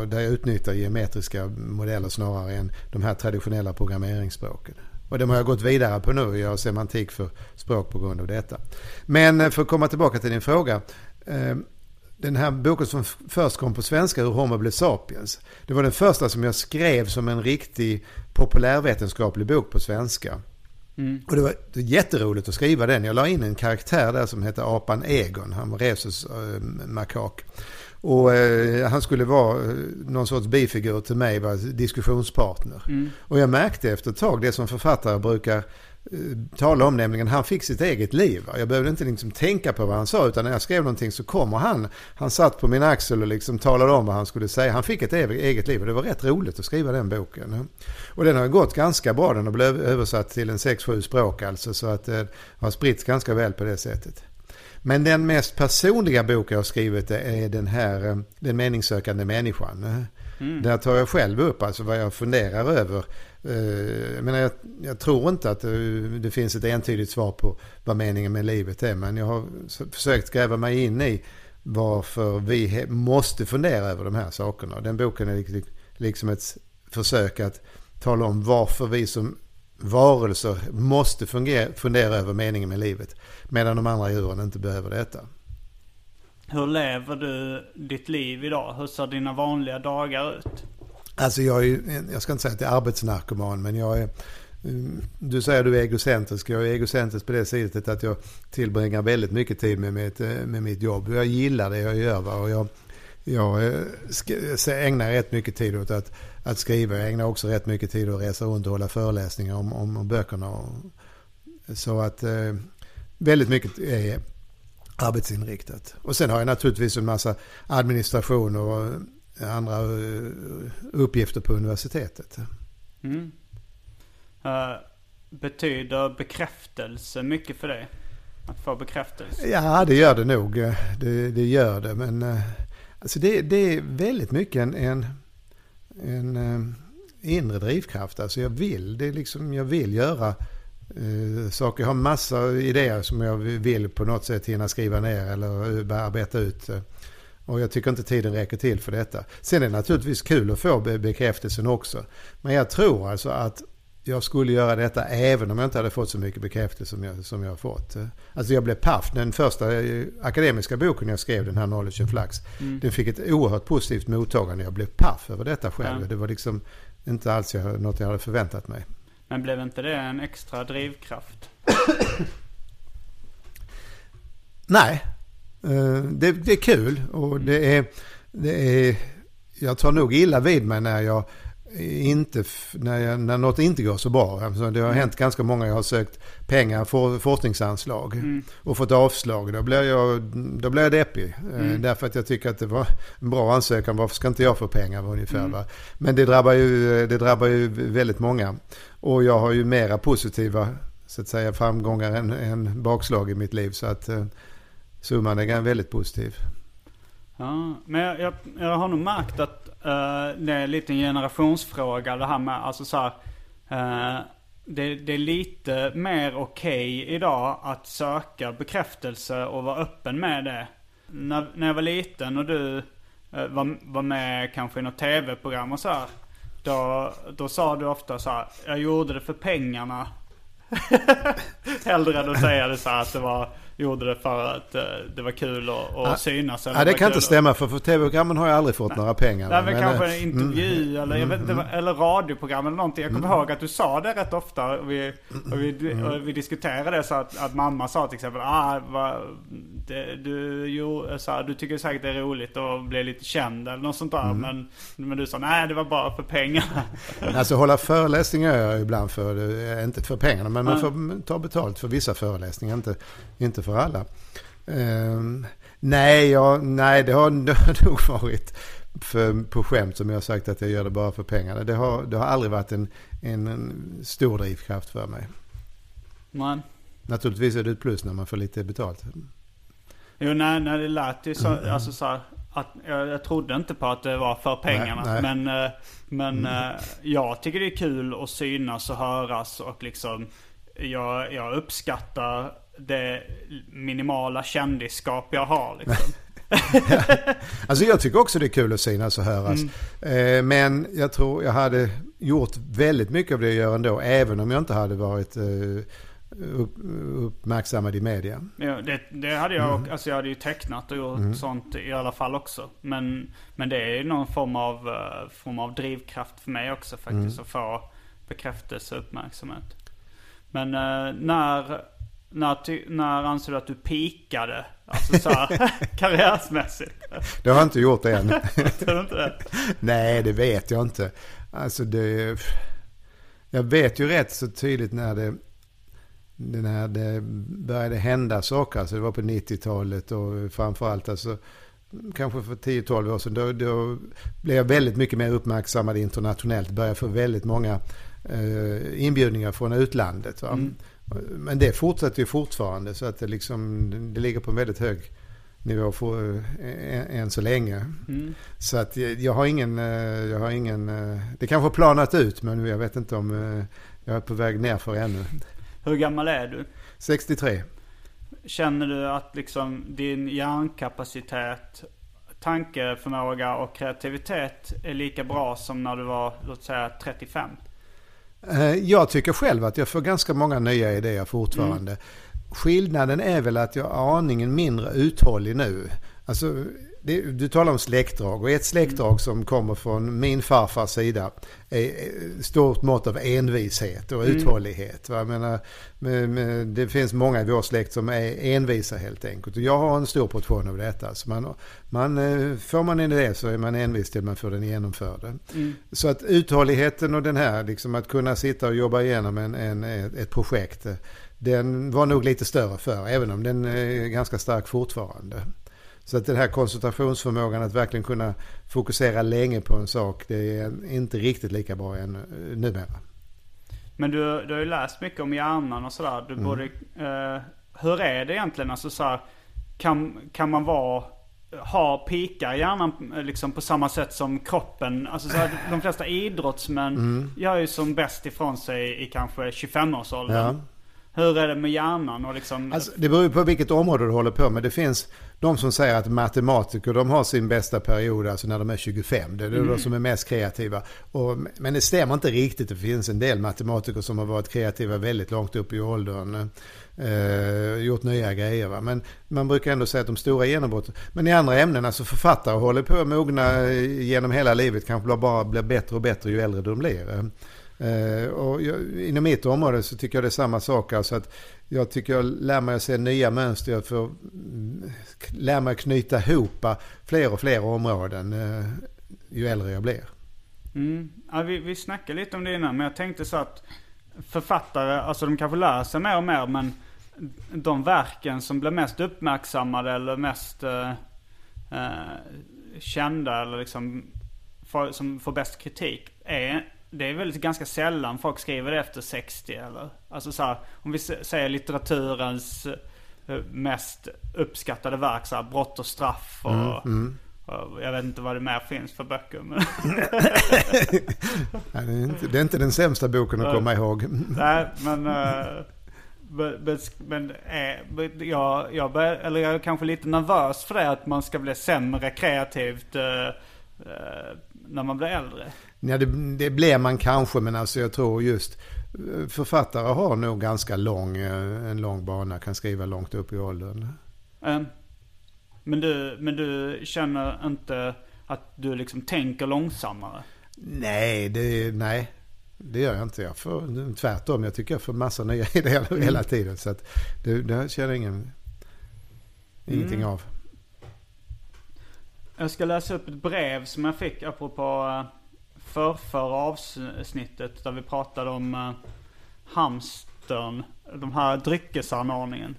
där jag utnyttjar geometriska modeller snarare än de här traditionella programmeringsspråken. Och de har jag gått vidare på nu och gör semantik för språk på grund av detta. Men eh, för att komma tillbaka till din fråga. Eh, den här boken som först kom på svenska, Hur Homo blev sapiens. Det var den första som jag skrev som en riktig populärvetenskaplig bok på svenska. Mm. Och det var jätteroligt att skriva den. Jag la in en karaktär där som hette apan Egon. Han var Rhesus äh, makak. Och eh, han skulle vara eh, någon sorts bifigur till mig, var diskussionspartner. Mm. Och jag märkte efter ett tag det som författare brukar eh, tala om, nämligen han fick sitt eget liv. Jag behövde inte liksom tänka på vad han sa, utan när jag skrev någonting så kommer han. Han satt på min axel och liksom talade om vad han skulle säga. Han fick ett eget liv och det var rätt roligt att skriva den boken. Och den har gått ganska bra, den har blivit översatt till en 6-7 språk alltså, så att det har spritts ganska väl på det sättet. Men den mest personliga bok jag har skrivit är den här eh, Den meningssökande människan. Mm. Där tar jag själv upp alltså vad jag funderar över. Eh, jag, menar, jag, jag tror inte att det, det, finns ett entydigt svar på vad meningen med livet är. Men jag har försökt gräva mig in i varför vi måste fundera över de här sakerna. Den boken är liksom ett försök att tala om varför vi som varelser måste fungera, fundera över meningen med livet. Medan de andra djuren inte behöver detta. Hur lever du ditt liv idag? Hur ser dina vanliga dagar ut? Alltså jag är, jag ska inte säga att jag är arbetsnarkoman, men jag är du säger att du är egocentrisk. Jag är egocentrisk på det sättet att jag tillbringar väldigt mycket tid med mitt, med mitt jobb. Jag gillar det jag gör. Och jag, jag eh, ägnar rätt mycket tid åt att, att skriva. Jag ägnar också rätt mycket tid åt att resa runt och hålla föreläsningar om, om, om böckerna. Så att eh, väldigt mycket är arbetsinriktat. Och sen har jag naturligtvis en massa administration och andra eh, uppgifter på universitetet. Mm. Uh, betyder bekräftelse mycket för dig? Att få bekräftelse? Ja, det gör det nog. Det, det gör det. Men alltså det, det är väldigt mycket en, en, en eh, inre drivkraft. Alltså jag vill, det är liksom, jag vill göra eh, saker. Jag har massa idéer som jag vill på något sätt hinna skriva ner eller eh, arbeta ut. Eh. Och jag tycker inte tiden räcker till för detta. Sen är det naturligtvis kul att få bekräftelsen också. Men jag tror alltså att jag skulle göra detta även om jag inte hade fått så mycket bekräftelse som jag, som jag har fått. Alltså jag blev paff. Den första eh, akademiska boken jag skrev, den här Knowledge and Flux, mm. den fick ett oerhört positivt mottagande. Jag blev paff över detta själv. Ja. Det var liksom inte alls jag, något jag hade förväntat mig. Men blev inte det en extra drivkraft? Nej. Eh, det, det, är kul och det är, det är... Jag tar nog illa vid mig när jag inte, när, jag, när något inte går så bra. Alltså det har mm. hänt ganska många. Jag har sökt pengar för forskningsanslag mm. och fått avslag. Då blir jag, då blir jag deppig. Eh, mm. Därför att jag tycker att det var en bra ansökan. Varför ska inte jag få pengar ungefär? Mm. Va? Men det drabbar, ju, det drabbar ju väldigt många. Och jag har ju mera positiva så att säga, framgångar än, än bakslag i mitt liv. Så att eh, summan är väldigt positiv. Ja, men jag, jag, jag har nog märkt att uh, det är lite en generationsfråga det här med, alltså så här, uh, det, det, är lite mer okej okay idag att söka bekräftelse och vara öppen med det. När, när jag var liten och du uh, var, var med kanske i något tv-program och så här, då, då sa du ofta så här, jag gjorde det för pengarna. Hellre än att säga det så här att det var gjorde det för att eh, det var kul att, Ja. synas. eller Ja, det kan inte stämma för, för tv-programmen har jag aldrig fått några pengar. Nej men, Men, kanske eh, en intervju eller, jag vet inte, eller radioprogram eller någonting. Jag kommer Mm. ihåg att du sa det rätt ofta. Och vi, och vi, Mm. och vi diskuterade det så att, att mamma sa till exempel ah, vad, det, du, jo, så här, du tycker säkert det är roligt att bli lite känd eller något sånt där. Mm. Men, men du sa nej det var bara för pengar. Alltså hålla föreläsningar gör jag ibland för, eh, inte för pengarna, men man får ta betalt för vissa föreläsningar, inte, inte för alla. Ehm, nej, jag, nej, det har, nog varit för, på skämt som jag sagt att jag gör det bara för pengarna. Det har, det har aldrig varit en, en, en stor drivkraft för mig. Men, Naturligtvis är det ett plus när man får lite betalt. jo nej, nej det lät ju så, alltså så här, att jag, jag trodde inte på att det var för pengarna. Nej, nej. Men, eh, men eh, jag tycker det är kul att synas och höras och liksom jag, jag uppskattar det minimala kändisskap jag har liksom. Alltså jag tycker också det är kul att synas och höras. Eh, men jag tror jag hade gjort väldigt mycket av det jag gör ändå. Även om jag inte hade varit eh, upp, uppmärksammad i media. Ja, det, det hade jag, alltså jag hade ju tecknat och gjort sånt i alla fall också. Men, men det är ju någon form av, eh, form av drivkraft för mig också faktiskt. Att få bekräftelse och uppmärksamhet. Men när, när, ty, när anser du att du pikade? Alltså så här, karriärsmässigt. Det har jag inte gjort än. Tror inte det? Nej, det vet jag inte. Alltså det... Jag vet ju rätt så tydligt när det, när det började hända saker. Alltså det var på 90-talet och framförallt alltså kanske för 10-12 år sedan. Då, då blev jag väldigt mycket mer uppmärksammad internationellt. Började få väldigt många eh, inbjudningar från utlandet. Va? Men det fortsätter ju fortfarande så att det, liksom, det ligger på en väldigt hög nivå för, äh, än så länge. Mm. Så att jag, har ingen, eh, jag har ingen, eh, det kanske har planat ut men jag vet inte om eh, jag är på väg nerför ännu. Hur gammal är du? 63. Känner du att liksom din hjärnkapacitet, tankeförmåga och kreativitet är lika bra som när du var, låt säga 35? Eh, Jag tycker själv att jag får ganska många nya idéer fortfarande. Skillnaden är väl att jag är aningen mindre uthållig nu. Alltså, det, du talar om släktdrag och ett släktdrag som kommer från min farfars sida är stort mått av envishet och uthållighet. Va? Jag menar, det finns många i vår släkt som är envisa helt enkelt. Och jag har en stor portion av detta. Så man, man, eh, får man en idé så är man envis till man får den genomförd. Så att uthålligheten och den här, liksom att kunna sitta och jobba igenom en, en, ett projekt, eh, den var nog lite större för även om den är ganska stark fortfarande. Så att den här koncentrationsförmågan att verkligen kunna fokusera länge på en sak, det är inte riktigt lika bra än eh, numera. Men du, du har ju läst mycket om hjärnan och sådär. Du borde, eh, hur är det egentligen? Alltså så här, kan, kan man vara, ha pikar i hjärnan eh, liksom på samma sätt som kroppen? Alltså så här, de flesta idrottsmän gör ju som bäst ifrån sig i kanske 25-årsåldern. Ja. Hur är det med hjärnan och liksom? Alltså, det beror ju på vilket område du håller på med. Det finns de som säger att matematiker de har sin bästa period alltså när de är 25. Det är de som är mest kreativa. Och, men det stämmer inte riktigt. Det finns en del matematiker som har varit kreativa väldigt långt upp i åldern. Eh, gjort nya grejer. Va? Men man brukar ändå säga att de stora genombrotten. Men i andra ämnen, alltså författare håller på att mogna genom hela livet. Kanske bara blir bättre och bättre ju äldre de blir. Eh, och jag, inom mitt område så tycker jag det är samma sak. Alltså att jag tycker jag lär mig att se nya mönster. Jag får mm, lär mig att knyta ihop fler och fler områden eh, ju äldre jag blir. Mm. Ja, vi, vi snackade lite om det innan, men jag tänkte så att författare, alltså de kanske lär sig mer och mer, men de verken som blir mest uppmärksammade eller mest eh, eh, kända eller liksom för, som får bäst kritik är det är väl ganska sällan folk skriver det efter 60 eller? Alltså så här, om vi säger litteraturens eh, mest uppskattade verk så här, Brott och straff och, och jag vet inte vad det mer finns för böcker. Men Nej, det, är inte, det är inte den sämsta boken att komma ihåg. Nej, men... eh, men, eh, jag, jag, bör, eller jag är kanske lite nervös för det att man ska bli sämre kreativt eh, när man blir äldre. Ja, det, det blir man kanske, men alltså jag tror just författare har nog ganska lång, eh, en lång bana, kan skriva långt upp i åldern. Eh, Men du, men du känner inte att du liksom tänker långsammare? Nej, det, nej, det gör jag inte. Jag får, tvärtom, jag tycker jag får massa nya idéer Mm. hela tiden. Så att det, det känner jag ingen, ingenting Mm. av. Jag ska läsa upp ett brev som jag fick apropå för, förrförra avsnittet där vi pratade om eh, hamstern, de här dryckesanordningen.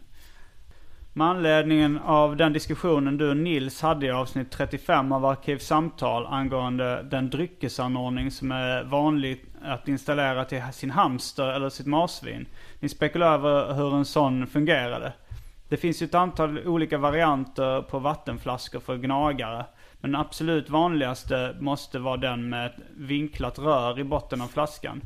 Med anledning av den diskussionen du och Nils hade i avsnitt 35 av Arkivsamtal angående den dryckesanordning som är vanlig att installera till sin hamster eller sitt marsvin. Ni spekulerar över hur en sån fungerade. Det finns ju ett antal olika varianter på vattenflaskor för gnagare. Men den absolut vanligaste måste vara den med ett vinklat rör i botten av flaskan.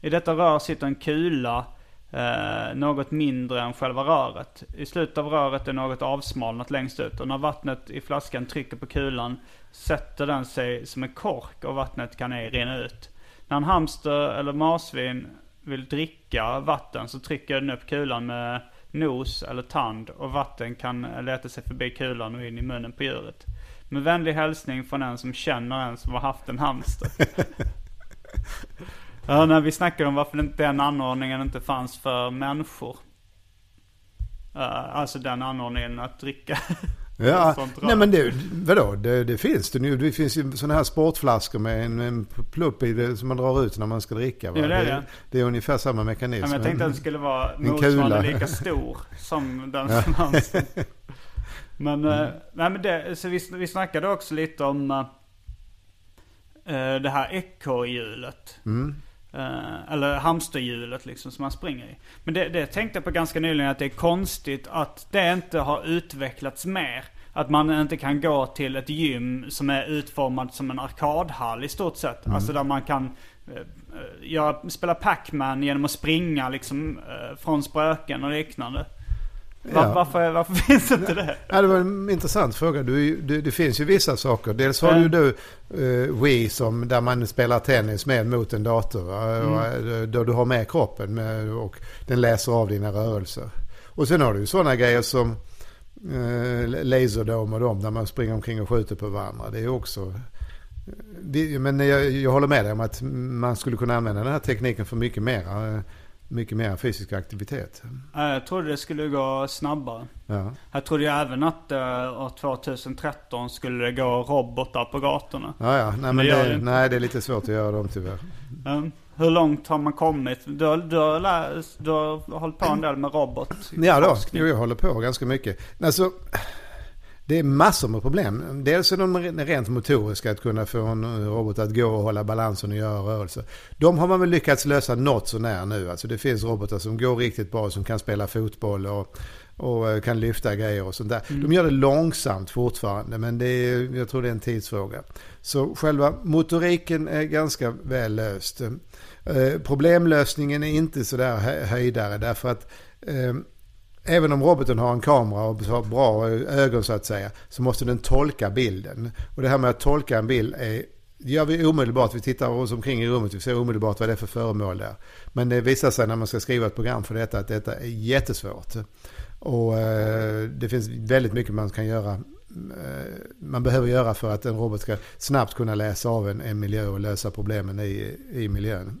I detta rör sitter en kula eh, något mindre än själva röret. I slutet av röret är något avsmalnat längst ut och när vattnet i flaskan trycker på kulan sätter den sig som en kork och vattnet kan ej rinna ut. När en hamster eller marsvin vill dricka vatten så trycker den upp kulan med nos eller tand och vatten kan leta sig förbi kulan och in i munnen på djuret. Med vänlig hälsning från en som känner en som har haft en hamster. ja, när vi snackade om varför inte den anordningen inte fanns för människor. Eh, alltså den anordningen att dricka. Ja, nej men det, vadå, det, det finns det nu. Det finns ju sådana här sportflaskor med en, en plupp i det som man drar ut när man ska dricka. Va? Ja, det är det. det är ungefär samma mekanism. Ja, men jag tänkte att det skulle vara motsvarande lika stor som den som fanns. Men, eh, nej, men det, så vi, vi snackade också lite om eh, det här ekorrhjulet. Mm. Eh, eller hamsterhjulet liksom som man springer i. Men det, det tänkte jag på ganska nyligen att det är konstigt att det inte har utvecklats mer. Att man inte kan gå till ett gym som är utformat som en arkadhall i stort sett. Mm. Alltså där man kan eh, göra, spela Pac-Man genom att springa liksom eh, från spöken och liknande. Var, Ja. varför, varför finns inte det? Ja, det var en intressant fråga. Du, du, det finns ju vissa saker. Dels har Mm. du uh, Wii som, där man spelar tennis med mot en dator. Mm. Eh, Då du har med kroppen med, och den läser av dina rörelser. Och sen har du ju sådana grejer som uh, Laserdome och dem där man springer omkring och skjuter på varandra. Det är ju också... Det, men jag, jag håller med dig om att man skulle kunna använda den här tekniken för mycket mer, mycket mer fysisk aktivitet. Eh, Jag trodde det skulle gå snabbare. Ja. Jag trodde ju även att uh, år 2013 skulle det gå robotar på gatorna. Ja, ja. Nej, Men men det det nej, det är lite svårt att göra dem tyvärr. Um, hur långt har man kommit? Du har, du har, lä- du har hållit på en del med robot. Ja då, jo, jag håller på ganska mycket. Alltså, det är massor med problem. Dels är de rent motoriska, att kunna få en robot att gå och hålla balansen och göra rörelser. De har man väl lyckats lösa något sånär nu. Alltså det finns robotar som går riktigt bra, som kan spela fotboll och, och eh, kan lyfta grejer och sånt där. De gör det långsamt fortfarande, men det är, jag tror det är en tidsfråga. Så själva motoriken är ganska väl löst. Eh, problemlösningen är inte sådär hö- höjdare därför att eh, Även om roboten har en kamera och har bra ögon så att säga, så måste den tolka bilden. Och det här med att tolka en bild är, det gör vi omedelbart. Vi tittar oss omkring i rummet, vi ser omedelbart vad det är för föremål där. Men det visar sig när man ska skriva ett program för detta att detta är jättesvårt. Och eh, det finns väldigt mycket man kan göra. eh, Man behöver göra för att en robot ska snabbt kunna läsa av en, en miljö och lösa problemen i, i miljön.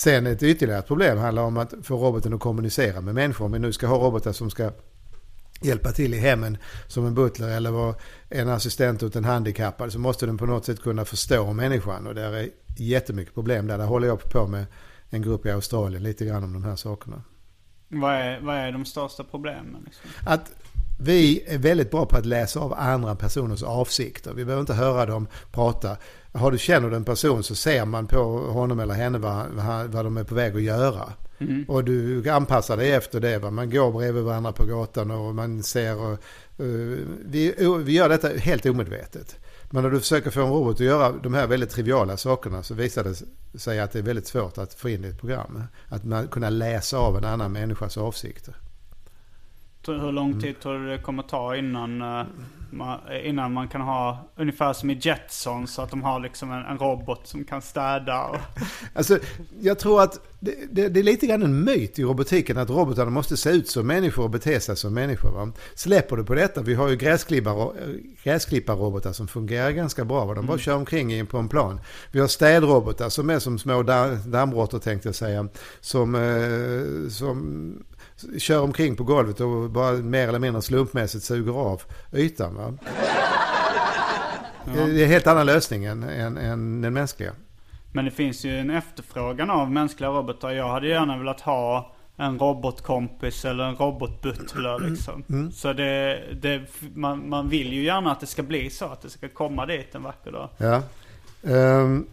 Sen ett ytterligare problem handlar om att få roboten att kommunicera med människor. Om vi nu ska ha robotar som ska hjälpa till i hemmen som en butler eller vara en assistent åt en handikappad så måste den på något sätt kunna förstå människan. Och där är jättemycket problem där. Där håller jag på med en grupp i Australien lite grann om de här sakerna. Vad, är, vad är de största problemen? Liksom? Att vi är väldigt bra på att läsa av andra personers avsikter. Vi behöver inte höra dem prata. Har du känner du en person så ser man på honom eller henne vad, vad, de är på väg att göra. Mm. Och du anpassar dig efter det. Va? Man går bredvid varandra på gatan och man ser. Och, uh, vi, vi gör detta helt omedvetet. Men när du försöker få en robot att göra de här väldigt triviala sakerna så visar det sig att det är väldigt svårt att få in i ett program. Att man kunna läsa av en annan människas avsikter. Hur lång tid tror du det kommer ta innan, uh, man, innan man kan ha ungefär som i Jetsons så att de har liksom en, en robot som kan städa? Och... Alltså, jag tror att det, det, det, är lite grann en myt i robotiken att robotarna måste se ut som människor och bete sig som människor. Va? Släpper du på detta, vi har ju gräsklipparrobotar som fungerar ganska bra. Va? De bara mm. kör omkring in på en plan. Vi har städrobotar som är som små dammråttor tänkte jag säga. Som, eh, som kör omkring på golvet och bara mer eller mindre slumpmässigt suger av ytan. Va? Ja. Det är en helt annan lösning än, än, än den mänskliga. Men det finns ju en efterfrågan av mänskliga robotar. Jag hade gärna velat ha en robotkompis eller en robotbutler mm. liksom. Mm. Så det, det, man, man vill ju gärna att det ska bli så. Att det ska komma dit en vacker dag. Ja. Um,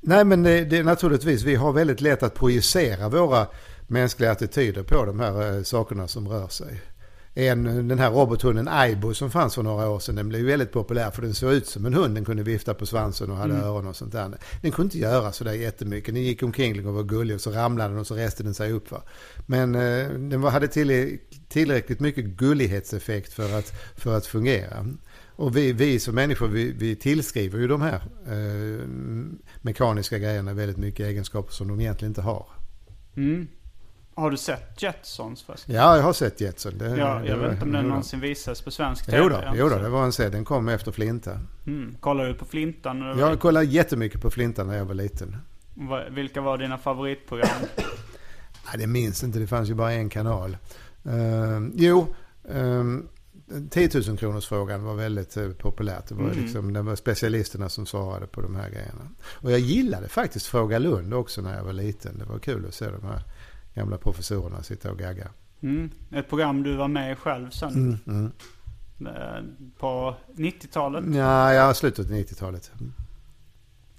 nej men det, det är naturligtvis, vi har väldigt lätt att projicera våra mänskliga attityder på de här eh, sakerna som rör sig. En, den här robothunden Aibo som fanns för några år sedan, den blev väldigt populär för den såg ut som en hund. Den kunde vifta på svansen och hade mm. öron och sånt där. Den kunde inte göra sådär jättemycket. Den gick omkring och var gullig och så ramlade den och så reste den sig upp. Va? Men eh, den hade tillräckligt mycket gullighetseffekt för att, för att fungera. Och vi, vi som människor, vi, vi tillskriver ju de här eh, mekaniska grejerna väldigt mycket egenskaper som de egentligen inte har. Mm. Har du sett Jetsons förresten? Ja, jag har sett Jetson. Det, ja, jag det, vet inte om den någonsin visades på svensk tv. Jo då, jo då, det var en serie. Den kom efter Flinta. Mm. Kollade du på Flintan? Jag kollade jättemycket på Flintan när jag var liten. Vilka var dina favoritprogram? Nej, det minns inte. Det fanns ju bara en kanal. Uh, jo, um, 10 000 kronors frågan var väldigt uh, populärt. Det var, mm. liksom, det var specialisterna som svarade på de här grejerna. Och jag gillade faktiskt Fråga Lund också när jag var liten. Det var kul att se de här gamla professorerna sitta och gagga. Mm. Ett program du var med i själv sen. Mm, mm. Eh, på 90-talet? Ja, ja, slutet av 90-talet. Mm.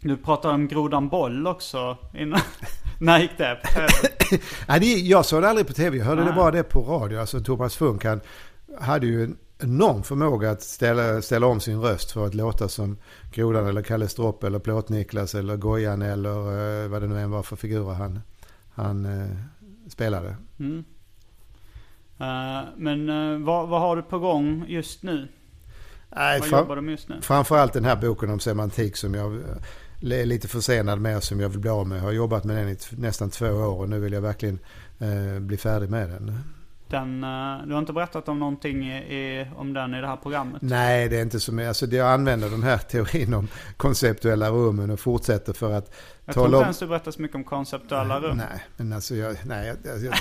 Du pratade om Grodan Boll också innan. När gick det på tv? Jag såg det aldrig på tv. Jag hörde Nej. det bara det på radio. Alltså Thomas Funk han hade ju en enorm förmåga att ställa, ställa om sin röst för att låta som Grodan eller Kalle Stropp eller Plåt-Niklas eller Gojan eller uh, vad det nu än var för figurer han, han spelade. Mm. Uh, men uh, vad, vad, har du på gång just nu? Nej, vad jobbar du med just nu? Framförallt den här boken om semantik som jag är lite försenad med som jag vill bli av med. Jag har jobbat med den i nästan två år och nu vill jag verkligen uh, bli färdig med den. Den, du har inte berättat om någonting i, om den i det här programmet? Nej, det är inte så mycket. Alltså, jag använder den här teorin om konceptuella rummen och fortsätter för att jag tror inte ens du berättar så mycket om konceptuella rum. Nej, men alltså jag, nej, jag, jag,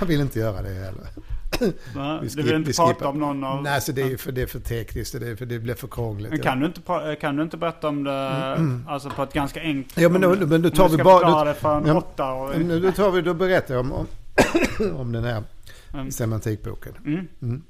jag vill inte göra det heller. Du vill inte prata om någon av... Nej, alltså det, är för, det är för tekniskt. Det, är för, det blir för krångligt. Men kan, du inte, kan du inte berätta om det mm. alltså på ett ganska enkelt... Ja, men då, men då tar vi bara... det för en ja, åtta och... Då, tar vi, då berättar jag om, om, om den här mm. semantikboken. Mm. Mm.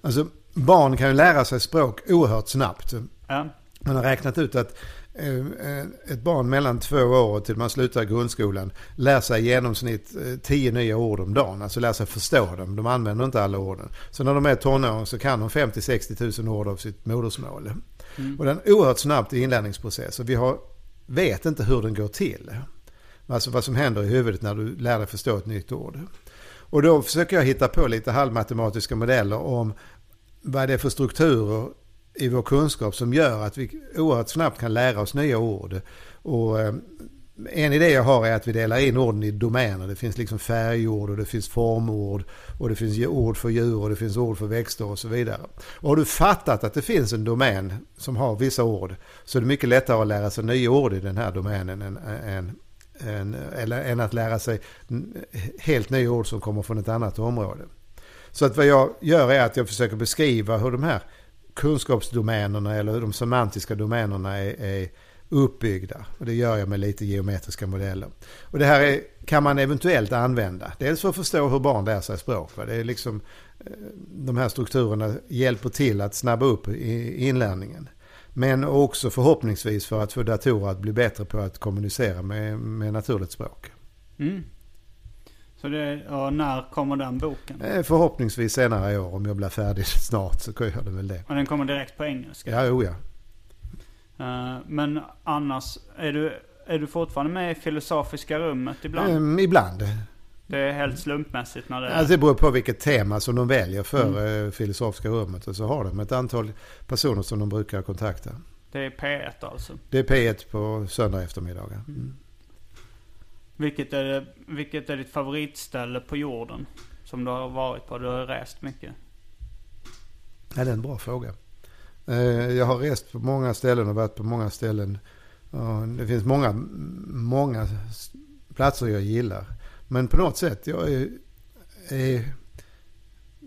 Alltså, barn kan ju lära sig språk oerhört snabbt. Ja. Man har räknat ut att Eh, ett barn mellan två år till man slutar grundskolan lär sig i genomsnitt eh, tio nya ord om dagen. Alltså lär sig förstå dem. De använder inte alla orden. Så när de är tonåringar så kan de 50-60 000 ord av sitt modersmål. Mm. Och det är oerhört snabb inlärningsprocess. Och vi har, vet inte hur den går till. Alltså vad som händer i huvudet när du lär dig förstå ett nytt ord. Och då försöker jag hitta på lite halvmatematiska modeller om vad det är för strukturer i vår kunskap som gör att vi oerhört snabbt kan lära oss nya ord. Och eh, en idé jag har är att vi delar in orden i domäner. Det finns liksom färgord och det finns formord och det finns ord för djur och det finns ord för växter och så vidare. Och har du fattat att det finns en domän som har vissa ord så är det mycket lättare att lära sig nya ord i den här domänen än, än, än, eller, än att lära sig helt nya ord som kommer från ett annat område. Så att vad jag gör är att jag försöker beskriva hur de här kunskapsdomänerna eller hur de semantiska domänerna är, är uppbyggda. Och det gör jag med lite geometriska modeller. Och det här är, kan man eventuellt använda. Dels för att förstå hur barn lär sig språk. Va? Det är liksom, eh, de här strukturerna hjälper till att snabba upp inlärningen. Men också förhoppningsvis för att få datorer att bli bättre på att kommunicera med, med naturligt språk. Mm. Så det, när kommer den boken? Eh, förhoppningsvis senare i år. Om jag blir färdig snart så gör det väl det. Och den kommer direkt på engelska? Ja, oh ja. Uh, men annars, är du, är du fortfarande med i Filosofiska rummet ibland? Um, ibland. Det är helt slumpmässigt när det. Alltså det beror på vilket tema som de väljer för eh, filosofiska rummet. Och så har de ett antal personer som de brukar kontakta. Det är P1 alltså. Det är P1 på söndag eftermiddagar. Mm. Vilket är, det- vilket är ditt favoritställe på jorden? Som du har varit på? Du har rest mycket. Ja, det är en bra fråga. Eh, Jag har rest på många ställen och varit på många ställen. Det finns många, många platser jag gillar. Men på något sätt, jag är, är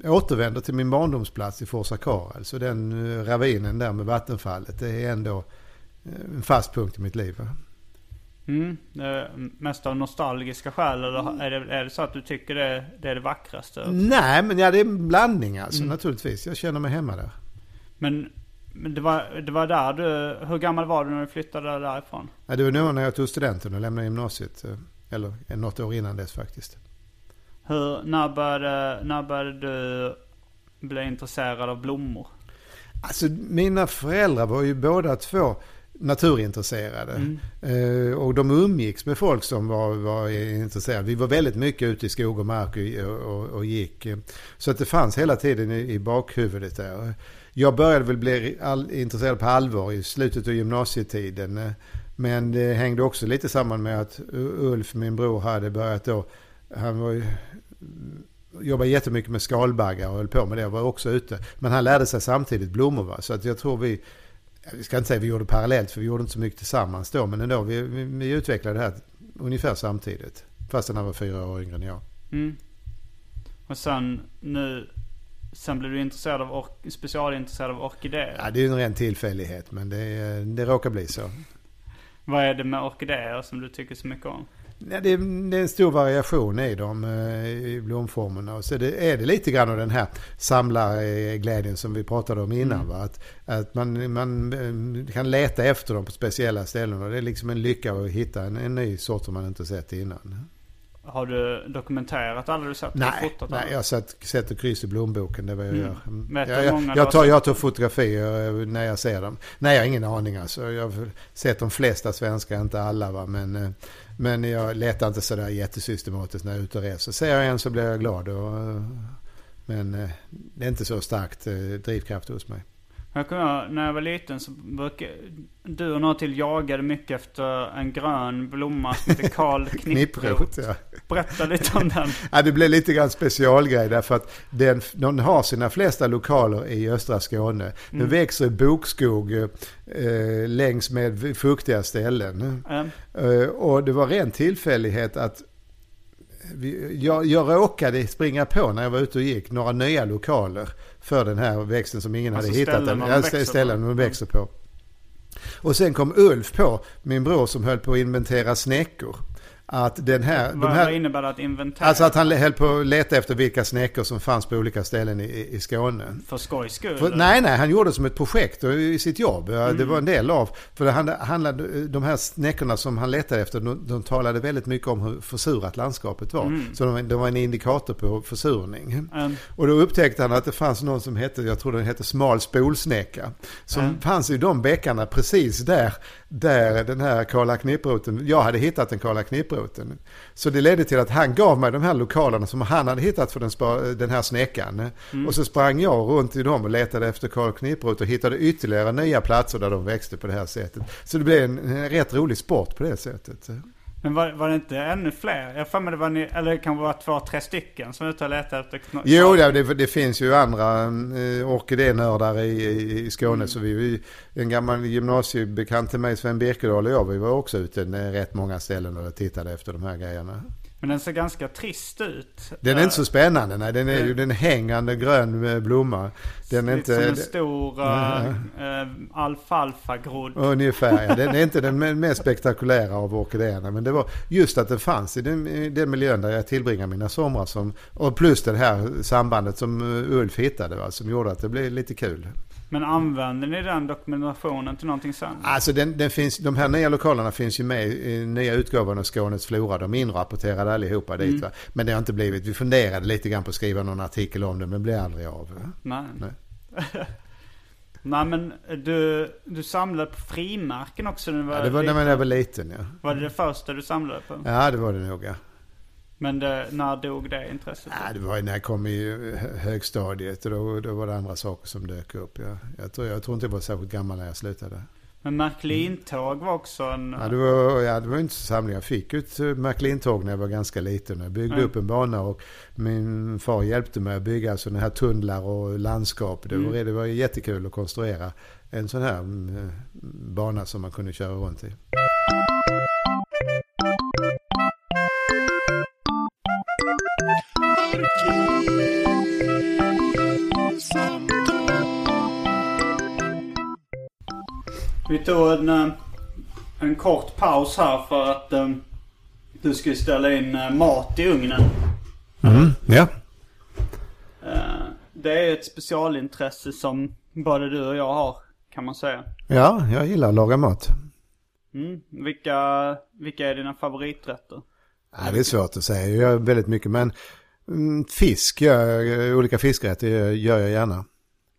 jag återvänder till min barndomsplats i Forsa Kara. Alltså den eh, ravinen där med vattenfallet. Det är ändå eh, en fast punkt i mitt liv. Mm. Är mest av nostalgiska skäl eller är det, är det så att du tycker det, det är det vackraste? Nej, men ja, det är en blandning alltså naturligtvis. Jag känner mig hemma där. Men, men det, var, det var där du... Hur gammal var du när du flyttade därifrån? Ja, det var nog när jag tog studenten och lämnade gymnasiet. Eller något år innan dess faktiskt. Hur, när, började, när började du bli intresserad av blommor? Alltså mina föräldrar var ju båda två naturintresserade. Eh, och de umgicks med folk som var, var intresserade. Vi var väldigt mycket ute i skog och mark och, och, och gick. Så att det fanns hela tiden i, i bakhuvudet där. Jag började väl bli all, intresserad på allvar i slutet av gymnasietiden. Men det hängde också lite samman med att Ulf, min bror, hade börjat då. Han var ju jobbade jättemycket med skalbaggar och höll på med det. Var också ute. Men han lärde sig samtidigt blommor. Va? Så att jag tror vi, vi ska inte säga vi gjorde parallellt för vi gjorde inte så mycket tillsammans då. Men ändå, vi, vi, vi utvecklade det här ungefär samtidigt. Fastän han var fyra år yngre än jag. Mm. Och sen nu... Sen blev du intresserad av specialintresserad av orkidéer. Ja, det är ju en ren tillfällighet men det, det råkar bli så. Vad är det med orkidéer som du tycker så mycket om? Ja, det, är, det är en stor variation i dem, eh, i blomformerna. Och så det, är det lite grann av den här samlarglädjen som vi pratade om innan. Va? Att, att man, man eh, kan leta efter dem på speciella ställen. Och det är liksom en lycka att hitta en, en ny sort som man inte sett innan. Har du dokumenterat alla du sett? Har du Nej, nej jag satt, sätter kryss i blomboken. Det vad jag Mm. gör. Du jag, jag, jag, tar, jag tar fotografier eh, när jag ser dem. Nej, jag har ingen aning alltså. Jag har sett de flesta svenska, inte alla va. Men, eh, men jag letar inte sådär jättesystematiskt när jag är ute och reser. Ser jag en så blir jag glad. Och, eh, men det är inte så starkt drivkraft hos mig. Jag kommer när jag var liten så brukade du och några till jagade mycket efter en grön blomma som heter Karl Knipprot. Ja. Berätta lite om den. Ja, det blev lite grann specialgrej därför att den, den har sina flesta lokaler i östra Skåne. Den växer i bokskog eh, längs med fuktiga ställen. Eh, Eh, och det var ren tillfällighet att vi, jag, jag råkade springa på när jag var ute och gick några nya lokaler för den här växten som ingen Alltså hade hittat. Den, ja, på. ställen man växer på. Och sen kom Ulf på, min bror som höll på att inventera snäckor. Att den här, de vad, här, vad innebär det att inventera? Alltså att han höll på att leta efter vilka snäckor som fanns på olika ställen i, i Skåne. För skojs skull? För, nej, nej, han gjorde det som ett projekt i sitt jobb. Mm. Det var en del av. För det handlade, de här snäckorna som han letade efter, de, de talade väldigt mycket om hur försurat landskapet var. Mm. Så de, de var en indikator på försurning. Eh, Och då upptäckte han att det fanns någon som hette, jag tror den hette smal spolsnäcka. Som Mm. fanns i de bäckarna precis där, där den här Karla Knipproten, jag hade hittat den Karla Knipproten. Så det ledde till att han gav mig de här lokalerna som han hade hittat för den, spa, den här snäckan. Mm. Och så sprang jag runt i dem och letade efter Karl Knipprot och hittade ytterligare nya platser där de växte på det här sättet. Så det blev en, en rätt rolig sport på det sättet. Men var, var det inte ännu fler? Jag för mig det var ni, eller det kan vara två, tre stycken som är ute och letar efter Jo, det, det, finns ju andra eh, orkidénördar i, i, i Skåne. Mm. Så vi, vi, en gammal gymnasiebekant till mig, Sven Birkedal och jag, vi var också ute rätt många ställen och tittade efter de här grejerna. Men den ser ganska trist ut. Den är Eh, inte så spännande, nej. Den är ju den hängande grön eh, blomma. Den är lite som inte... en stor uh, uh, alfalfa-grodd. Ungefär, ja. Den är inte den me- mest spektakulära av orkidéerna. Men det var just att den fanns i den, i den miljön där jag tillbringar mina somrar. Som, och plus det här sambandet som eh, Ulf hittade, va, som gjorde att det blev lite kul. Men använder ni den dokumentationen till någonting sen? Alltså den, den finns, de här nya lokalerna finns ju med i nya utgåvan av Skånes flora. De är inrapporterade allihopa dit. Mm. Va? Men det har inte blivit. Vi funderade lite grann på att skriva någon artikel om det, men det blev aldrig av. Va? Nej. Nej. Nej men du, du samlade på frimärken också när du var, Ja, det var när man var liten, ja. Var det det första du samlade på? Ja, det var det nog, ja. Men det, när dog det intresset? Ja, det var när jag kom i hö- högstadiet och då, då var det andra saker som dök upp. Jag, jag, tror, jag tror inte jag var särskilt gammal när jag slutade. Men Märklintåg var också en... Ja, det var, ja, det var inte så samling. Jag fick ett eh, Märklintåg när jag var ganska liten. Jag byggde Mm. upp en bana och min far hjälpte mig att bygga sådana här tunnlar och landskap. Det var, Mm. det var jättekul att konstruera en sån här mm, bana som man kunde köra runt i. Vi tog en, eh, en kort paus här för att eh, du skulle ställa in eh, mat i ugnen. Ja. Eh, Det är ett specialintresse som både du och jag har, kan man säga. ja, jag gillar att laga mat. Mm. Vilka, vilka är dina favoriträtter? Ja, det är svårt att säga. Jag gör väldigt mycket. Men mm, fisk, gör, olika fiskrätter gör jag gärna.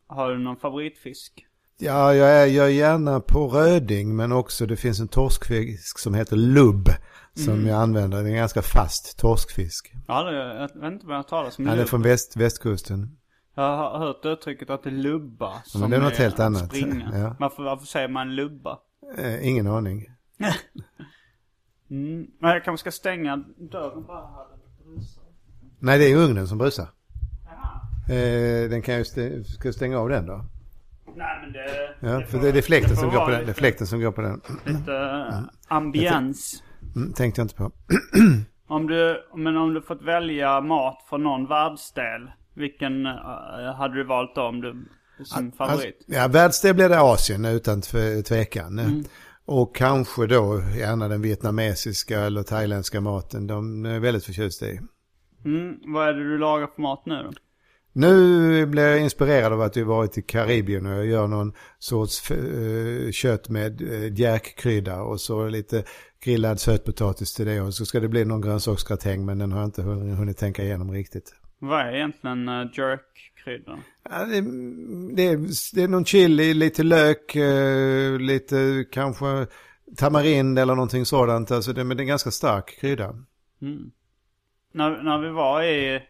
Har du någon favoritfisk? Ja, jag är- gör gärna på röding men också det finns en torskfisk som heter lubb. Som jag använder. Det är en ganska fast torskfisk. Ja, det, jag vet inte vad jag talar om. Han är från väst, västkusten. Jag har hört uttrycket att det är lubba. Som men det är något helt att annat. Springa. Ja. Varför, varför säger man lubba? Eh, ingen aning. Mm. Men jag kanske ska stänga dörren bara här. Nej, det är ugnen som brusar. Eh, den kan ju stä- ska stänga av den då. Nej men det... Ja, det för det, det är fläkten som går på den. Det är lite- fläkten som går på den. Lite uh, ambiens. Mm, tänkte jag inte på. Om du, men om du fått välja mat från någon världsdel. Vilken eh, hade du valt då om du, som favorit? Alltså, ja, världsdel blir det Asien utan tve- tvekan. Mm. Och kanske då gärna den vietnamesiska eller thailändska maten. De är väldigt förtjusta i. Mm, vad är det du lagar för mat nu då? Nu blir jag inspirerad av att vi varit i Karibien och jag gör någon sorts eh, kött med uh, järkkrydda och så lite grillad sötpotatis till det och så ska det bli någon grönsaksgratäng men den har jag inte hunnit, tänka igenom riktigt. Vad är egentligen uh, jerk-krydda? Ja, det, det, är, det är någon chili, lite lök, eh, lite kanske tamarind eller någonting sådant. Alltså det, men det är en ganska stark krydda. Mm. När, när vi var i,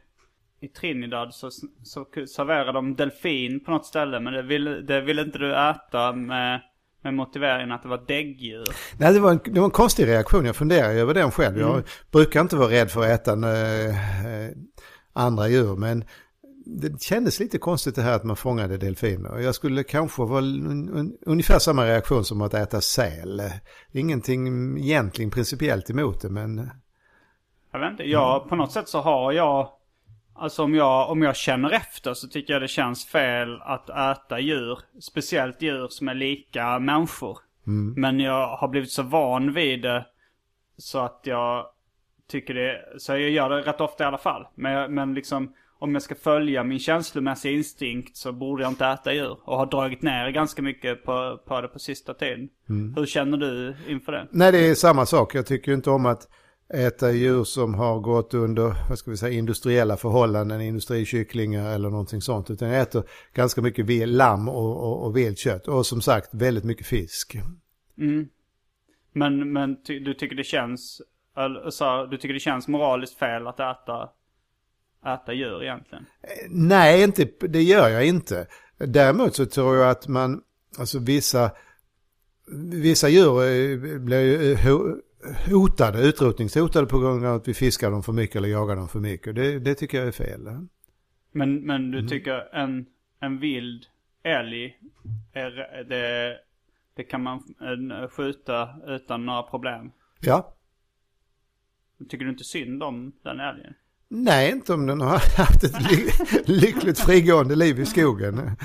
i Trinidad så, så serverade de delfin på något ställe. Men det ville, det ville inte du äta med, med motiveringen att det var däggdjur. Nej, det var, en, det var en konstig reaktion. Jag funderar över den själv. Jag brukar inte vara rädd för att äta eh, andra djur. Men det kändes lite konstigt det här att man fångade delfiner. Jag skulle kanske vara un, un, ungefär samma reaktion som att äta säl. Ingenting egentligen principiellt emot det, men... Jag vet inte, jag, på något sätt så har jag... Alltså om jag, om jag känner efter så tycker jag det känns fel att äta djur. Speciellt djur som är lika människor. Men jag har blivit så van vid det så att jag tycker det... Så jag gör det rätt ofta i alla fall. Men, men liksom om jag ska följa min känslomässiga instinkt så borde jag inte äta djur. Och har dragit ner ganska mycket på, på det på sista tiden. Hur känner du inför det? Nej, det är samma sak. Jag tycker inte om att äta djur som har gått under, vad ska vi säga, industriella förhållanden, industrikycklingar eller någonting sånt. Utan jag äter ganska mycket lamm och, och, och viltkött. Och som sagt, väldigt mycket fisk. Mm. Men, men du tycker det känns, så, du tycker det känns moraliskt fel att äta, äta djur egentligen? Nej, inte, det gör jag inte. Däremot så tror jag att man, alltså vissa, vissa djur eh, blir ju eh, hotade, utrotningshotade på grund av att vi fiskar dem för mycket eller jagar dem för mycket. Det, det tycker jag är fel. Men, men du tycker en, en vild älg, är, det, det kan man skjuta utan några problem? Ja. Tycker du inte synd om den älgen? Nej, inte om den har haft ett ly lyckligt frigående liv i skogen.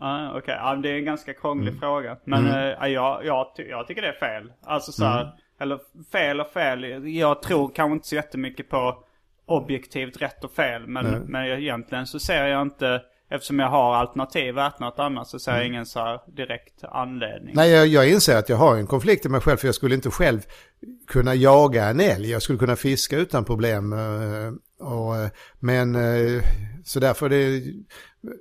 Ah, Okej, ja, det är en ganska krånglig fråga. Men eh, jag, jag, ty- jag tycker det är fel. Alltså så här, eller fel och fel. Jag tror kanske inte så jättemycket på objektivt rätt och fel. Men, men egentligen så ser jag inte, eftersom jag har alternativ att äta något annat så ser jag ingen så här direkt anledning. Nej, jag, jag inser att jag har en konflikt i mig själv för jag skulle inte själv kunna jaga en älg. Jag skulle kunna fiska utan problem. Och, eh, men eh, så därför det,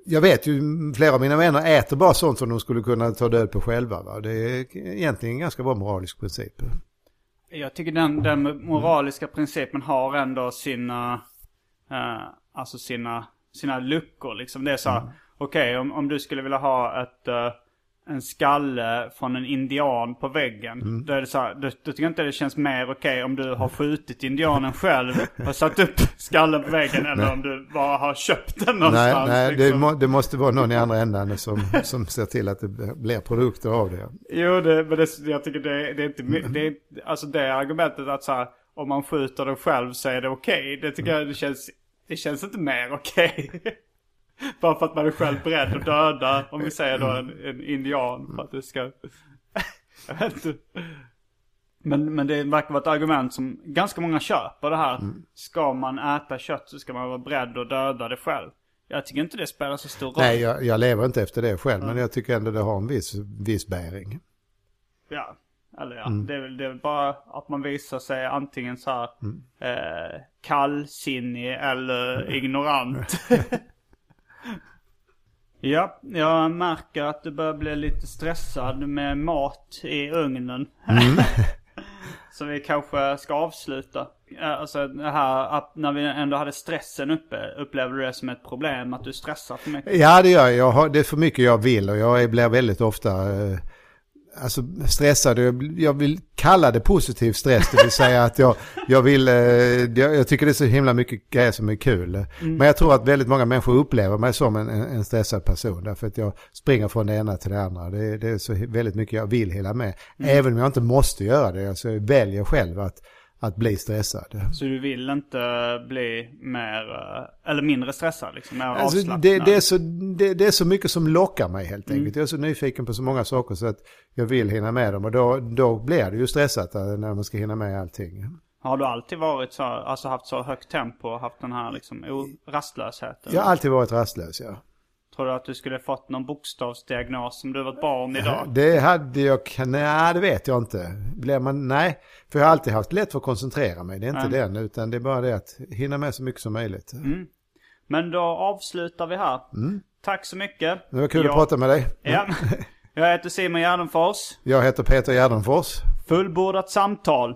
jag vet ju flera av mina vänner äter bara sånt som de skulle kunna ta död på själva. Va? Det är egentligen en ganska bra moralisk princip. Jag tycker den, den moraliska principen har ändå sina, eh, alltså sina, sina luckor liksom. Det är så här, Mm. okej om, om du skulle vilja ha ett, eh, en skalle från en indian på väggen. Mm. Då är det så här, då, då tycker jag inte det känns mer okej om du har skjutit indianen själv och satt upp skallen på väggen. Eller om du bara har köpt den Nej, någonstans. nej det, liksom. må, det måste vara någon i andra änden som, som ser till att det blir produkter av det. Jo, det, men det, jag tycker det, det är inte, det alltså det argumentet att så här, om man skjuter den själv så är det okej. Det tycker jag det känns, det känns inte mer okej. Bara för att man är själv beredd att döda, om vi säger då en, en indian för att det ska, jag vet inte. Men, men det verkar vara ett argument som ganska många köper det här. Ska man äta kött så ska man vara beredd att döda det själv. Jag tycker inte det spelar så stor roll. Nej, jag, jag lever inte efter det själv, men jag tycker ändå det har en viss, viss bäring. Ja, eller ja. Det, är väl, det är väl bara att man visar sig antingen så här eh, kallsinnig eller ignorant. ja, jag märker att du börjar bli lite stressad med mat i ugnen. Så vi kanske ska avsluta. Alltså det här att när vi ändå hade stressen uppe, upplever du det som ett problem att du stressar för mycket? Ja, det gör jag. jag har, det är för mycket jag vill och jag blir väldigt ofta eh, alltså, stressad. Jag, jag vill kalla det positiv stress, det vill säga att jag, jag vill, eh, jag, jag tycker det är så himla mycket grejer som är kul. Men jag tror att väldigt många människor upplever mig som en, en stressad person därför att jag springer från det ena till det andra. Det, det är så väldigt mycket jag vill hela med. Även om jag inte måste göra det, alltså jag väljer själv att, att bli stressad. Så du vill inte bli mer, eh, eller mindre stressad liksom? Mer Alltså, det, det, är så, det, det är så mycket som lockar mig helt Mm. enkelt. Jag är så nyfiken på så många saker så att jag vill hinna med dem. Och då, då blir det ju stressat eh, när man ska hinna med allting. Har du alltid varit så, alltså haft så högt tempo och haft den här liksom rastlösheten? Jag har alltid varit rastlös, ja. Tror du att du skulle fått någon bokstavsdiagnos som du var ett barn idag? Det hade jag, nej det vet jag inte. Blir man, nej, för jag har alltid haft lätt för att koncentrera mig. Det är inte den, utan det är bara det att hinna med så mycket som möjligt. Mm. Men då avslutar vi här. Tack så mycket. Det var kul Jag- att prata med dig. Ja. Jag heter Simon Gärdenfors. Jag heter Peter Gärdenfors. Fullbordat samtal.